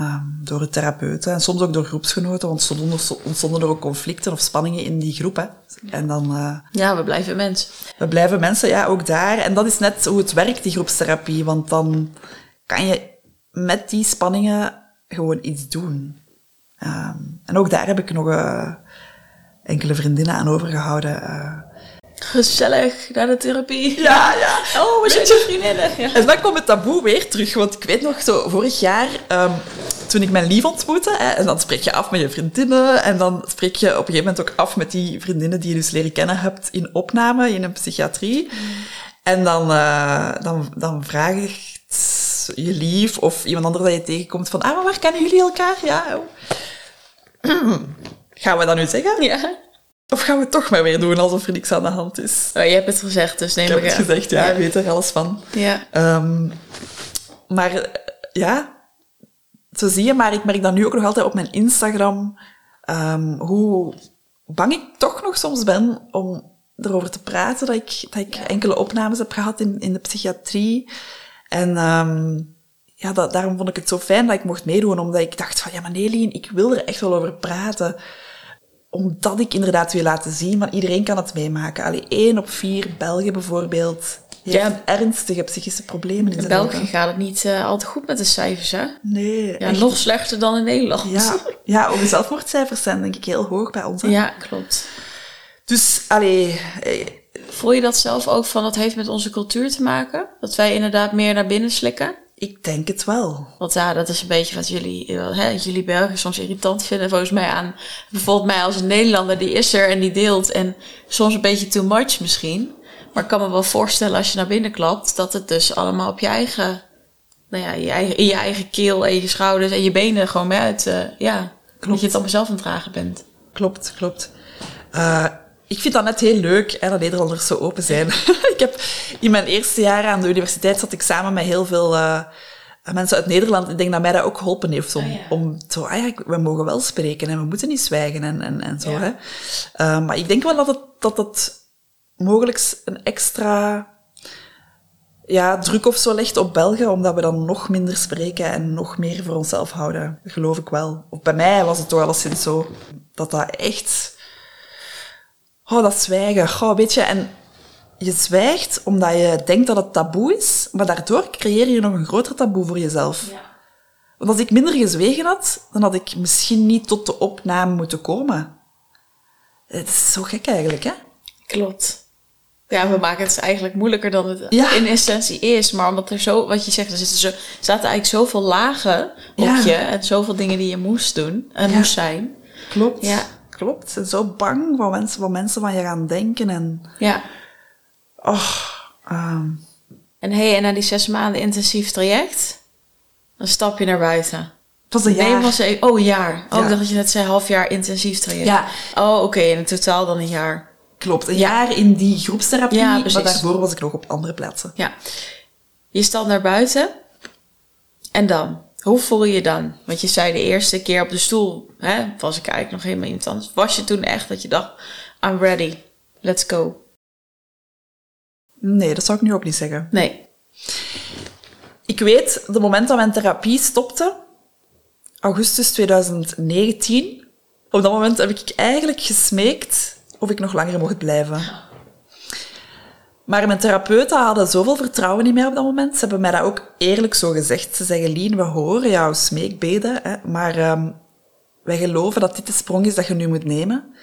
um, door de therapeuten en soms ook door groepsgenoten, want ontstonden, ontstonden er ook conflicten of spanningen in die groep. Hè. En dan, uh, ja, we blijven mensen. We blijven mensen, ja, ook daar. En dat is net hoe het werkt, die groepstherapie, want dan kan je met die spanningen gewoon iets doen. Um, en ook daar heb ik nog uh, enkele vriendinnen aan overgehouden. Uh, Gezellig, naar de therapie. Ja, ja. Oh, we zijn je vriendinnen. Ja. En dan komt het taboe weer terug. Want ik weet nog, zo vorig jaar, um, toen ik mijn lief ontmoette, hè, en dan spreek je af met je vriendinnen, en dan spreek je op een gegeven moment ook af met die vriendinnen die je dus leren kennen hebt in opname, in een psychiatrie. Mm. En dan, uh, dan, dan vraagt je lief of iemand anders dat je tegenkomt van, ah, maar waar kennen jullie elkaar? Ja, oh. <clears throat> Gaan we dat nu zeggen? Ja. Of gaan we het toch maar weer doen alsof er niks aan de hand is? Oh, je hebt het gezegd, dus neem ik Ik heb het gezegd, ja, ja. ik weet er alles van. Ja. Um, maar ja, zo zie je, maar ik merk dat nu ook nog altijd op mijn Instagram, um, hoe bang ik toch nog soms ben om erover te praten, dat ik, dat ik enkele opnames heb gehad in, in de psychiatrie. En um, ja, dat, daarom vond ik het zo fijn dat ik mocht meedoen, omdat ik dacht van, ja, maar Nelien, ik wil er echt wel over praten omdat ik inderdaad wil laten zien, maar iedereen kan het meemaken. Allee, één op vier Belgen bijvoorbeeld heeft Ja. ernstige psychische problemen in In België leven. gaat het niet uh, altijd goed met de cijfers, hè? Nee, Ja, echt. nog slechter dan in Nederland. Ja, ja, ook de zelfmoordcijfers zijn denk ik heel hoog bij ons. hè. Ja, klopt. Dus, allee, eh, Voel je dat zelf ook van, dat heeft met onze cultuur te maken? Dat wij inderdaad meer naar binnen slikken? Ik denk het wel. Want ja, dat is een beetje wat jullie, eh, hè, jullie Belgen soms irritant vinden. Volgens mij aan bijvoorbeeld mij als een Nederlander, die is er en die deelt. En soms een beetje too much misschien. Maar ik kan me wel voorstellen als je naar binnen klapt, dat het dus allemaal op je eigen, nou ja, je eigen, in je eigen keel en je schouders en je benen gewoon mee uit, uh, ja, dat je het allemaal zelf aan het dragen bent. Klopt, klopt. Uh, ik vind dat net heel leuk hè, dat Nederlanders zo open zijn. <laughs> ik heb in mijn eerste jaar aan de universiteit zat ik samen met heel veel uh, mensen uit Nederland. Ik denk dat mij dat ook geholpen heeft om, Ah, ja. om zo, ah ja, we mogen wel spreken en we moeten niet zwijgen en, en, en zo. Ja. Hè. Uh, maar ik denk wel dat het, dat het mogelijk een extra ja, druk of zo legt op België, omdat we dan nog minder spreken en nog meer voor onszelf houden. Dat geloof ik wel. Of bij mij was het toch alleszins zo dat dat echt Oh, dat zwijgen. Oh, weet je, en je zwijgt omdat je denkt dat het taboe is, maar daardoor creëer je nog een groter taboe voor jezelf. Ja. Want als ik minder gezwegen had, dan had ik misschien niet tot de opname moeten komen. Het is zo gek eigenlijk, hè? Klopt. Ja, we maken het eigenlijk moeilijker dan het Ja. in essentie is. Maar omdat er zo, wat je zegt, er zitten, zo, zaten eigenlijk zoveel lagen op Ja. je. En zoveel dingen die je moest doen en moest zijn. Klopt. Ja. Klopt. En zo bang wat mensen, wat mensen van je gaan denken. En, Ja. oh, ehm, En hey, en na die zes maanden intensief traject, dan stap je naar buiten. was een Nee, jaar. was even, oh, een jaar. Oh, Ja. ik dacht dat je net zei half jaar intensief traject. Ja. Oh, oké, in totaal dan een jaar. Klopt. Een jaar in die groepstherapie, Ja, maar daarvoor was ik nog op andere plaatsen. Ja. Je stapt naar buiten. En dan? Hoe voel je je dan? Want je zei de eerste keer op de stoel, hè, was ik eigenlijk nog helemaal iemand anders. Was je toen echt dat je dacht, I'm ready, let's go? Nee, dat zou ik nu ook niet zeggen. Nee. Ik weet, de moment dat mijn therapie stopte, augustus 2019, op dat moment heb ik eigenlijk gesmeekt of ik nog langer mocht blijven. Maar mijn therapeuten hadden zoveel vertrouwen in mij op dat moment. Ze hebben mij dat ook eerlijk zo gezegd. Ze zeggen, Lien, we horen jouw smeekbeden, hè, maar um, wij geloven dat dit de sprong is dat je nu moet nemen.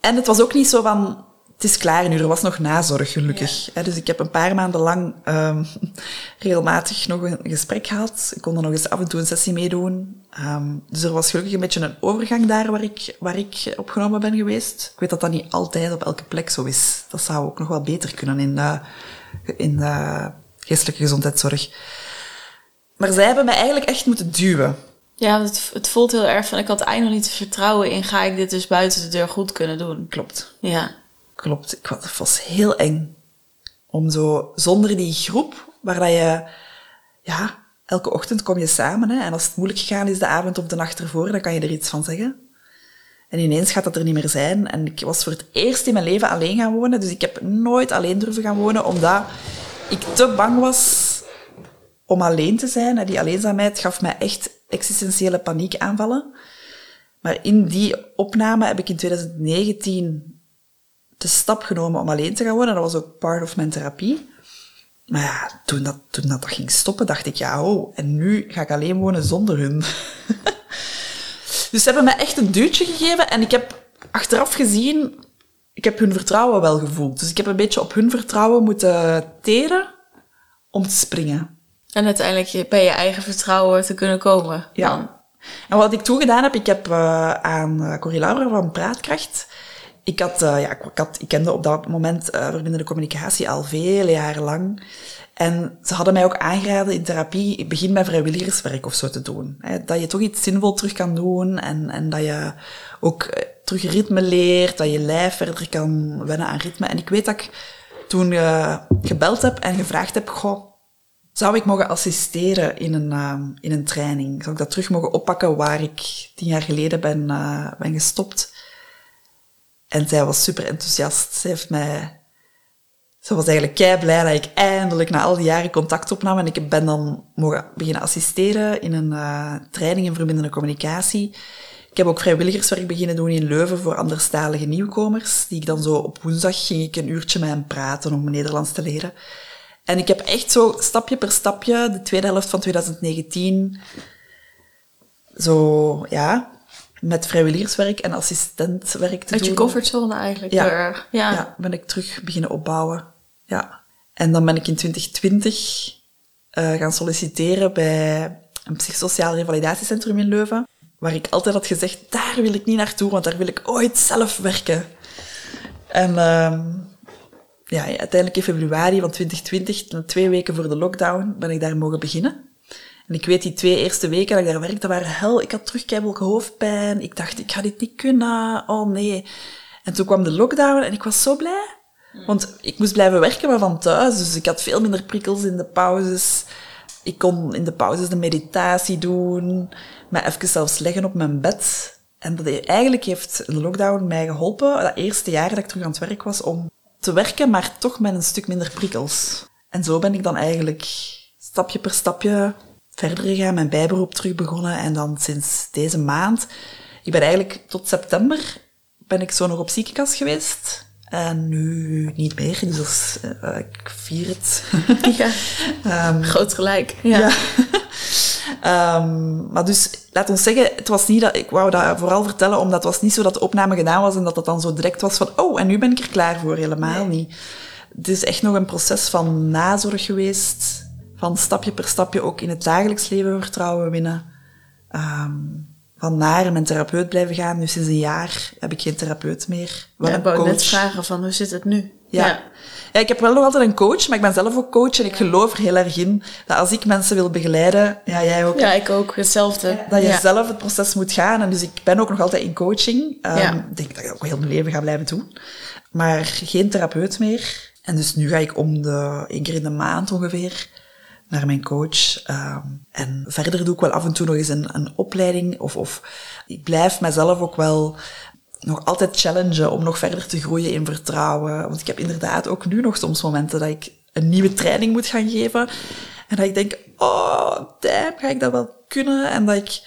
En het was ook niet zo van, het is klaar nu. Er was nog nazorg, gelukkig. Dus ik heb een paar maanden lang um, <laughs> regelmatig nog een gesprek gehad. Ik kon er nog eens af en toe een sessie meedoen. Um, dus er was gelukkig een beetje een overgang daar waar ik, waar ik opgenomen ben geweest. Ik weet dat dat niet altijd op elke plek zo is. Dat zou ook nog wel beter kunnen in de, in de geestelijke gezondheidszorg. Maar zij hebben mij eigenlijk echt moeten duwen. Ja, het, het voelt heel erg van, ik had eigenlijk niet vertrouwen in, ga ik dit dus buiten de deur goed kunnen doen? Klopt. Ja. Klopt. Ik, het was heel eng. Om zo, zonder die groep, waar dat je, ja, elke ochtend kom je samen, hè, en als het moeilijk gegaan is de avond of de nacht ervoor, dan kan je er iets van zeggen. En ineens gaat dat er niet meer zijn. En ik was voor het eerst in mijn leven alleen gaan wonen, dus ik heb nooit alleen durven gaan wonen, omdat ik te bang was om alleen te zijn. Die alleenzaamheid gaf mij echt existentiële paniekaanvallen. Maar in die opname heb ik in 2019 de stap genomen om alleen te gaan wonen. Dat was ook part of mijn therapie. Maar ja, toen dat, toen dat, dat ging stoppen, dacht ik, ja, oh, en nu ga ik alleen wonen zonder hun. <laughs> dus ze hebben mij echt een duwtje gegeven en ik heb achteraf gezien, ik heb hun vertrouwen wel gevoeld. Dus ik heb een beetje op hun vertrouwen moeten teren om te springen. En uiteindelijk bij je eigen vertrouwen te kunnen komen. Ja. En wat ik toen gedaan heb, ik heb uh, aan uh, Corrie Laura van Praatkracht ik, had, uh, ja, ik, had, ik kende op dat moment uh, verbindende communicatie al vele jaren lang. En ze hadden mij ook aangeraden in therapie, begin met vrijwilligerswerk of zo te doen. Hè, dat je toch iets zinvol terug kan doen en, en dat je ook eh, terug ritme leert, dat je lijf verder kan wennen aan ritme. En ik weet dat ik toen uh, gebeld heb en gevraagd heb, goh, zou ik mogen assisteren in een, in een training? Zou ik dat terug mogen oppakken waar ik tien jaar geleden ben, ben gestopt? En zij was super enthousiast. Ze heeft mij... Ze was eigenlijk kei blij dat ik eindelijk na al die jaren contact opnam. En ik ben dan mogen beginnen assisteren in een uh, training in verbindende communicatie. Ik heb ook vrijwilligerswerk beginnen doen in Leuven voor anderstalige nieuwkomers. Die ik dan zo op woensdag ging ik een uurtje met hen praten om Nederlands te leren. En ik heb echt zo stapje per stapje de tweede helft van 2019 zo, ja, met vrijwilligerswerk en assistentwerk te Uit doen. je comfortzone eigenlijk. Ja. Ja. ja. ja, ben ik terug beginnen opbouwen. Ja. En dan ben ik in 2020 uh, gaan solliciteren bij een psychosociaal revalidatiecentrum in Leuven. Waar ik altijd had gezegd, daar wil ik niet naartoe, want daar wil ik ooit zelf werken. En uh, ja, uiteindelijk in februari van 2020, twee weken voor de lockdown, ben ik daar mogen beginnen. En ik weet, die twee eerste weken dat ik daar werkte, waren hel. Ik had terug hoofdpijn. Ik dacht, ik ga dit niet kunnen. Oh nee. En toen kwam de lockdown en ik was zo blij. Want ik moest blijven werken, maar van thuis. Dus ik had veel minder prikkels in de pauzes. Ik kon in de pauzes de meditatie doen. Me even zelfs leggen op mijn bed. En dat eigenlijk heeft de lockdown mij geholpen, dat eerste jaar dat ik terug aan het werk was, om te werken, maar toch met een stuk minder prikkels. En zo ben ik dan eigenlijk stapje per stapje verder gegaan, mijn bijberoep terug begonnen en dan sinds deze maand, ik ben eigenlijk tot september, ben ik zo nog op ziekenkast geweest. En nu niet meer, dus uh, ik vier het. <laughs> Ja, um, <laughs> groot gelijk. Ja. ja. um, <laughs> maar dus, laat ons zeggen, het was niet dat, ik wou dat vooral vertellen, omdat het was niet zo dat de opname gedaan was en dat het dan zo direct was van, oh, en nu ben ik er klaar voor. Helemaal nee. niet. Het is echt nog een proces van nazorg geweest van stapje per stapje ook in het dagelijks leven vertrouwen winnen. Um, van naar mijn therapeut blijven gaan. Nu sinds een jaar heb ik geen therapeut meer. Wel ja, ik wou net vragen van hoe zit het nu? Ja. ja. ja. ik heb wel nog altijd een coach, maar ik ben zelf ook coach en ik geloof er heel erg in dat als ik mensen wil begeleiden, ja, jij ook. Ja, ik ook, hetzelfde. Dat je zelf het proces moet gaan. En dus ik ben ook nog altijd in coaching. Um, Ik denk dat ik ook heel mijn leven ga blijven doen. Maar geen therapeut meer. En dus nu ga ik om de, één keer in de maand ongeveer, naar mijn coach. Um, en verder doe ik wel af en toe nog eens een, een opleiding. Of, of ik blijf mezelf ook wel nog altijd challengen om nog verder te groeien in vertrouwen. Want ik heb inderdaad ook nu nog soms momenten dat ik een nieuwe training moet gaan geven. En dat ik denk, oh, damn, ga ik dat wel kunnen? En dat ik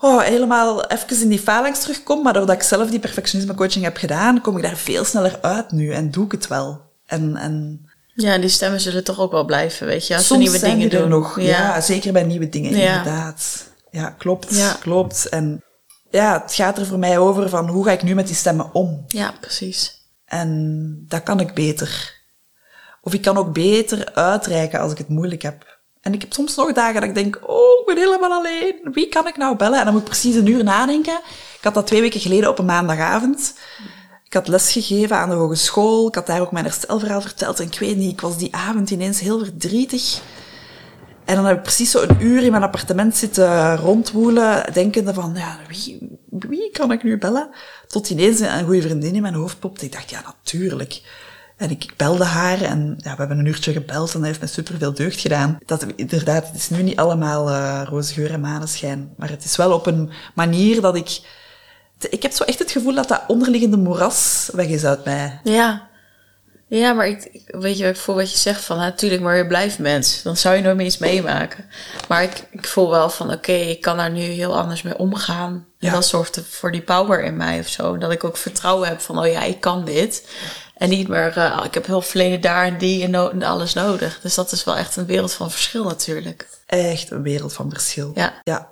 oh, helemaal even in die phalanx terugkom. Maar doordat ik zelf die perfectionisme coaching heb gedaan, kom ik daar veel sneller uit nu en doe ik het wel. En, en ja, die stemmen zullen toch ook wel blijven, weet je, als Soms nieuwe dingen doen. nog, ja. ja. zeker bij nieuwe dingen, inderdaad. Ja, klopt, ja. klopt. En ja, het gaat er voor mij over van hoe ga ik nu met die stemmen om? Ja, precies. En dat kan ik beter. Of ik kan ook beter uitreiken als ik het moeilijk heb. En ik heb soms nog dagen dat ik denk, oh, ik ben helemaal alleen. Wie kan ik nou bellen? En dan moet ik precies een uur nadenken. Ik had dat twee weken geleden op een maandagavond. Ik had lesgegeven aan de hogeschool. Ik had daar ook mijn herstelverhaal verteld. En ik weet niet, ik was die avond ineens heel verdrietig. En dan heb ik precies zo een uur in mijn appartement zitten rondwoelen, denkende van, ja, wie, wie kan ik nu bellen? Tot ineens een goede vriendin in mijn hoofd popte. Ik dacht, ja, natuurlijk. En ik, belde haar en ja, we hebben een uurtje gebeld en dat heeft me superveel deugd gedaan. Dat, inderdaad, het is nu niet allemaal uh, roze geur en maneschijn, maar het is wel op een manier dat ik... Ik heb zo echt het gevoel dat dat onderliggende moeras weg is uit mij. Ja. Ja, maar ik, weet je, ik voel wat je zegt van, natuurlijk, maar je blijft mens. Dan zou je nooit meer iets meemaken. Maar ik, ik voel wel van, oké, ik kan daar nu heel anders mee omgaan. En dat zorgt voor die power in mij of zo. Dat ik ook vertrouwen heb van, oh ja, ik kan dit. En niet meer, uh, ik heb heel verleden daar en die en, no en, alles nodig. Dus dat is wel echt een wereld van verschil natuurlijk. Echt een wereld van verschil. Ja. Ja, ja.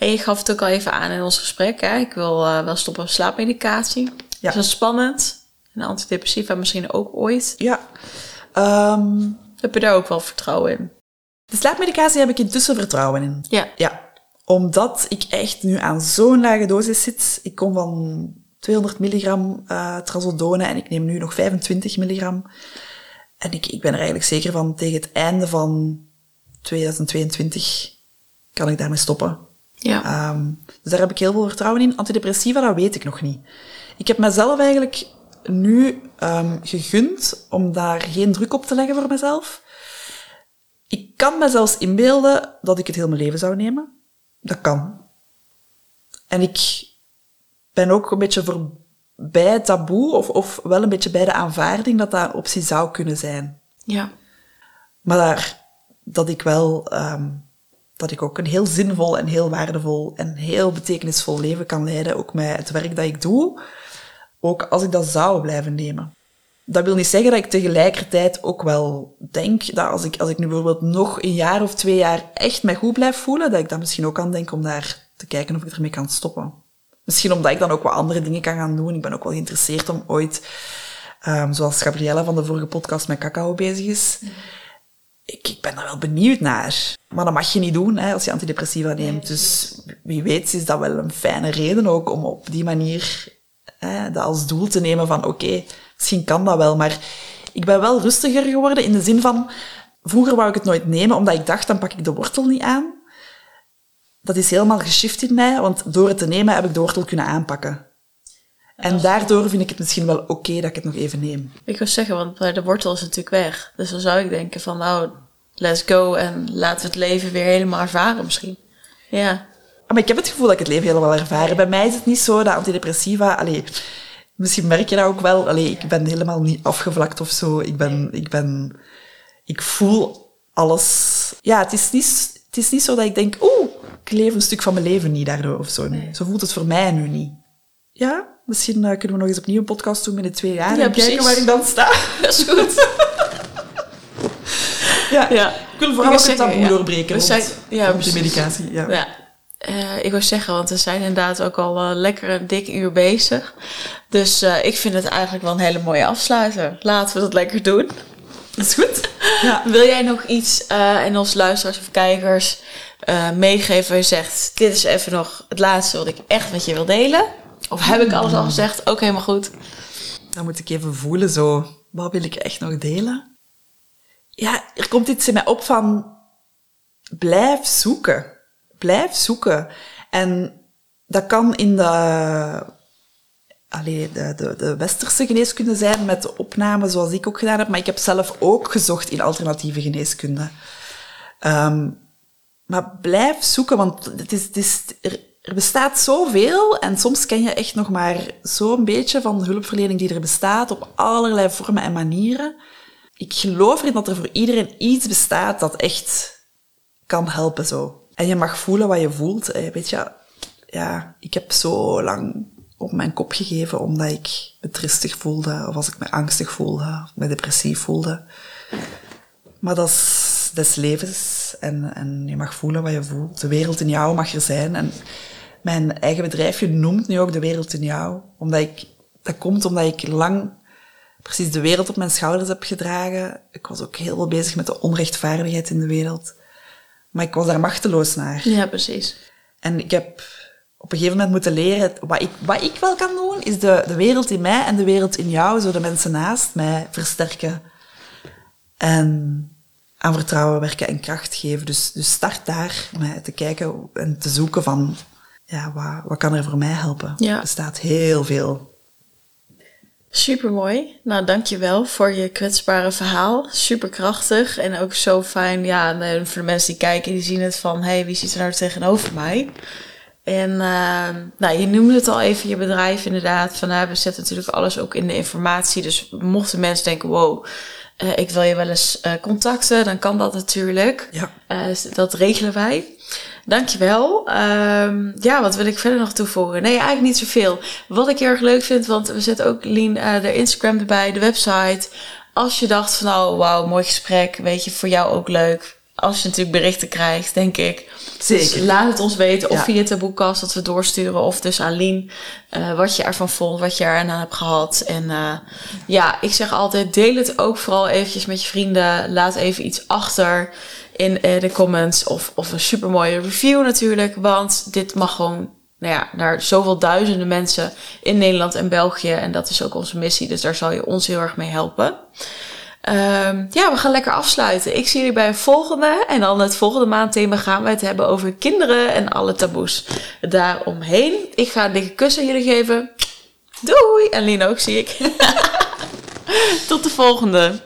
En je gaf het ook al even aan in ons gesprek. Hè? Ik wil uh, wel stoppen met slaapmedicatie. Ja. Dus dat is spannend. En antidepressiva misschien ook ooit. Ja. Um, heb je daar ook wel vertrouwen in? De slaapmedicatie heb ik intussen vertrouwen in. Ja. Ja. Omdat ik echt nu aan zo'n lage dosis zit. Ik kom van 200 milligram uh, trazodone en ik neem nu nog 25 milligram. En ik, ik ben er eigenlijk zeker van tegen het einde van 2022 kan ik daarmee stoppen. Ja. Um, dus daar heb ik heel veel vertrouwen in. Antidepressiva, dat weet ik nog niet. Ik heb mezelf eigenlijk nu um, gegund om daar geen druk op te leggen voor mezelf. Ik kan me zelfs inbeelden dat ik het heel mijn leven zou nemen. Dat kan. En ik ben ook een beetje voorbij het taboe, of, of wel een beetje bij de aanvaarding dat dat een optie zou kunnen zijn. Ja. Maar daar, dat ik wel, um, dat ik ook een heel zinvol en heel waardevol en heel betekenisvol leven kan leiden, ook met het werk dat ik doe, ook als ik dat zou blijven nemen. Dat wil niet zeggen dat ik tegelijkertijd ook wel denk dat als ik, als ik nu bijvoorbeeld nog een jaar of twee jaar echt mij goed blijf voelen, dat ik dan misschien ook kan denken om daar te kijken of ik ermee kan stoppen. Misschien omdat ik dan ook wat andere dingen kan gaan doen. Ik ben ook wel geïnteresseerd om ooit, um, zoals Gabriella van de vorige podcast met cacao bezig is. Ik, ik ben daar wel benieuwd naar. Maar dat mag je niet doen hè, als je antidepressiva neemt. Dus wie weet is dat wel een fijne reden ook om op die manier hè, dat als doel te nemen van oké, okay, misschien kan dat wel. Maar ik ben wel rustiger geworden in de zin van... Vroeger wou ik het nooit nemen, omdat ik dacht, dan pak ik de wortel niet aan dat is helemaal geshift in mij, want door het te nemen heb ik de wortel kunnen aanpakken. En daardoor vind ik het misschien wel oké dat ik het nog even neem. Ik wil zeggen, want bij de wortel is natuurlijk weg. Dus dan zou ik denken van, nou, let's go en laten we het leven weer helemaal ervaren misschien. Ja. Maar ik heb het gevoel dat ik het leven helemaal ervaren. Bij mij is het niet zo dat antidepressiva... Allee, misschien merk je dat ook wel. Allee, ik ben helemaal niet afgevlakt of zo. Ik ben... Ik, ben, ik voel alles. Ja, het is niet het is niet zo dat ik denk, oeh, ik leef een stuk van mijn leven niet daardoor of zo. Nee. Zo voelt het voor mij nu niet. Ja, misschien uh, kunnen we nog eens opnieuw een podcast doen binnen twee jaar ja, en kijken waar ik dan sta. <laughs> Dat is goed. <laughs> ja. ja, ik wil vooral ook het taboe doorbreken we zijn, ja, de medicatie. Ja. ja. Uh, ik wil zeggen, want we zijn inderdaad ook al uh, lekker een dik uur bezig. Dus uh, ik vind het eigenlijk wel een hele mooie afsluiter. Laten we dat lekker doen. Dat is goed. <laughs> Ja. Wil jij nog iets uh, in onze luisteraars of kijkers uh, meegeven waar je zegt... dit is even nog het laatste wat ik echt met je wil delen? Of heb ik alles al gezegd? Ook helemaal goed. Dan moet ik even voelen zo... wat wil ik echt nog delen? Ja, er komt iets in mij op van... blijf zoeken. Blijf zoeken. En dat kan in de allee, de, de, de westerse geneeskunde zijn met de opname zoals ik ook gedaan heb, maar ik heb zelf ook gezocht in alternatieve geneeskunde. Um, maar blijf zoeken, want het is, het is, er bestaat zoveel en soms ken je echt nog maar zo'n beetje van de hulpverlening die er bestaat op allerlei vormen en manieren. Ik geloof erin dat er voor iedereen iets bestaat dat echt kan helpen zo. En je mag voelen wat je voelt. Weet je, ja, ik heb zo lang op mijn kop gegeven omdat ik me tristig voelde, of als ik me angstig voelde, of me depressief voelde. Maar dat is des levens en, en je mag voelen wat je voelt. De wereld in jou mag er zijn. En mijn eigen bedrijfje noemt nu ook de wereld in jou, omdat ik, dat komt omdat ik lang precies de wereld op mijn schouders heb gedragen. Ik was ook heel veel bezig met de onrechtvaardigheid in de wereld. Maar ik was daar machteloos naar. Ja, precies. En ik heb op een gegeven moment moeten leren, wat ik, wat ik wel kan doen, is de, de wereld in mij en de wereld in jou, zo de mensen naast mij, versterken. En aan vertrouwen werken en kracht geven. Dus, dus start daar met te kijken en te zoeken van, ja, wat, wat kan er voor mij helpen? Ja. Er bestaat heel veel. Supermooi. Nou, dankjewel voor je kwetsbare verhaal. Super krachtig en ook zo fijn. Ja, en voor de mensen die kijken, die zien het van... hey, wie zit er nou tegenover mij? En uh, nou, je noemde het al even, je bedrijf inderdaad. Van, nou, we zetten natuurlijk alles ook in de informatie. Dus mochten mensen denken, wow, uh, ik wil je wel eens uh, contacten... dan kan dat natuurlijk. Ja. Uh, dat regelen wij. Dankjewel. Um, ja, wat wil ik verder nog toevoegen? Nee, eigenlijk niet zoveel. Wat ik heel erg leuk vind, want we zetten ook Lien de Instagram erbij, de website. Als je dacht van nou, wauw, mooi gesprek, weet je, voor jou ook leuk. Als je natuurlijk berichten krijgt, denk ik. Zeker. Dus laat het ons weten, of Ja. via Taboekast dat we doorsturen, of dus aan Lien, uh, wat je ervan vond, wat je eraan hebt gehad. En uh, ja, ik zeg altijd, deel het ook vooral eventjes met je vrienden. Laat even iets achter in uh, de comments of, of een supermooie review natuurlijk. Want dit mag gewoon nou ja, naar zoveel duizenden mensen in Nederland en België. En dat is ook onze missie, dus daar zal je ons heel erg mee helpen. Um, ja, we gaan lekker afsluiten. Ik zie jullie bij een volgende. En dan het volgende maandthema gaan wij het hebben over kinderen en alle taboes daaromheen. Ik ga een dikke kus aan jullie geven. Doei! En Lien ook, zie ik. <laughs> Tot de volgende.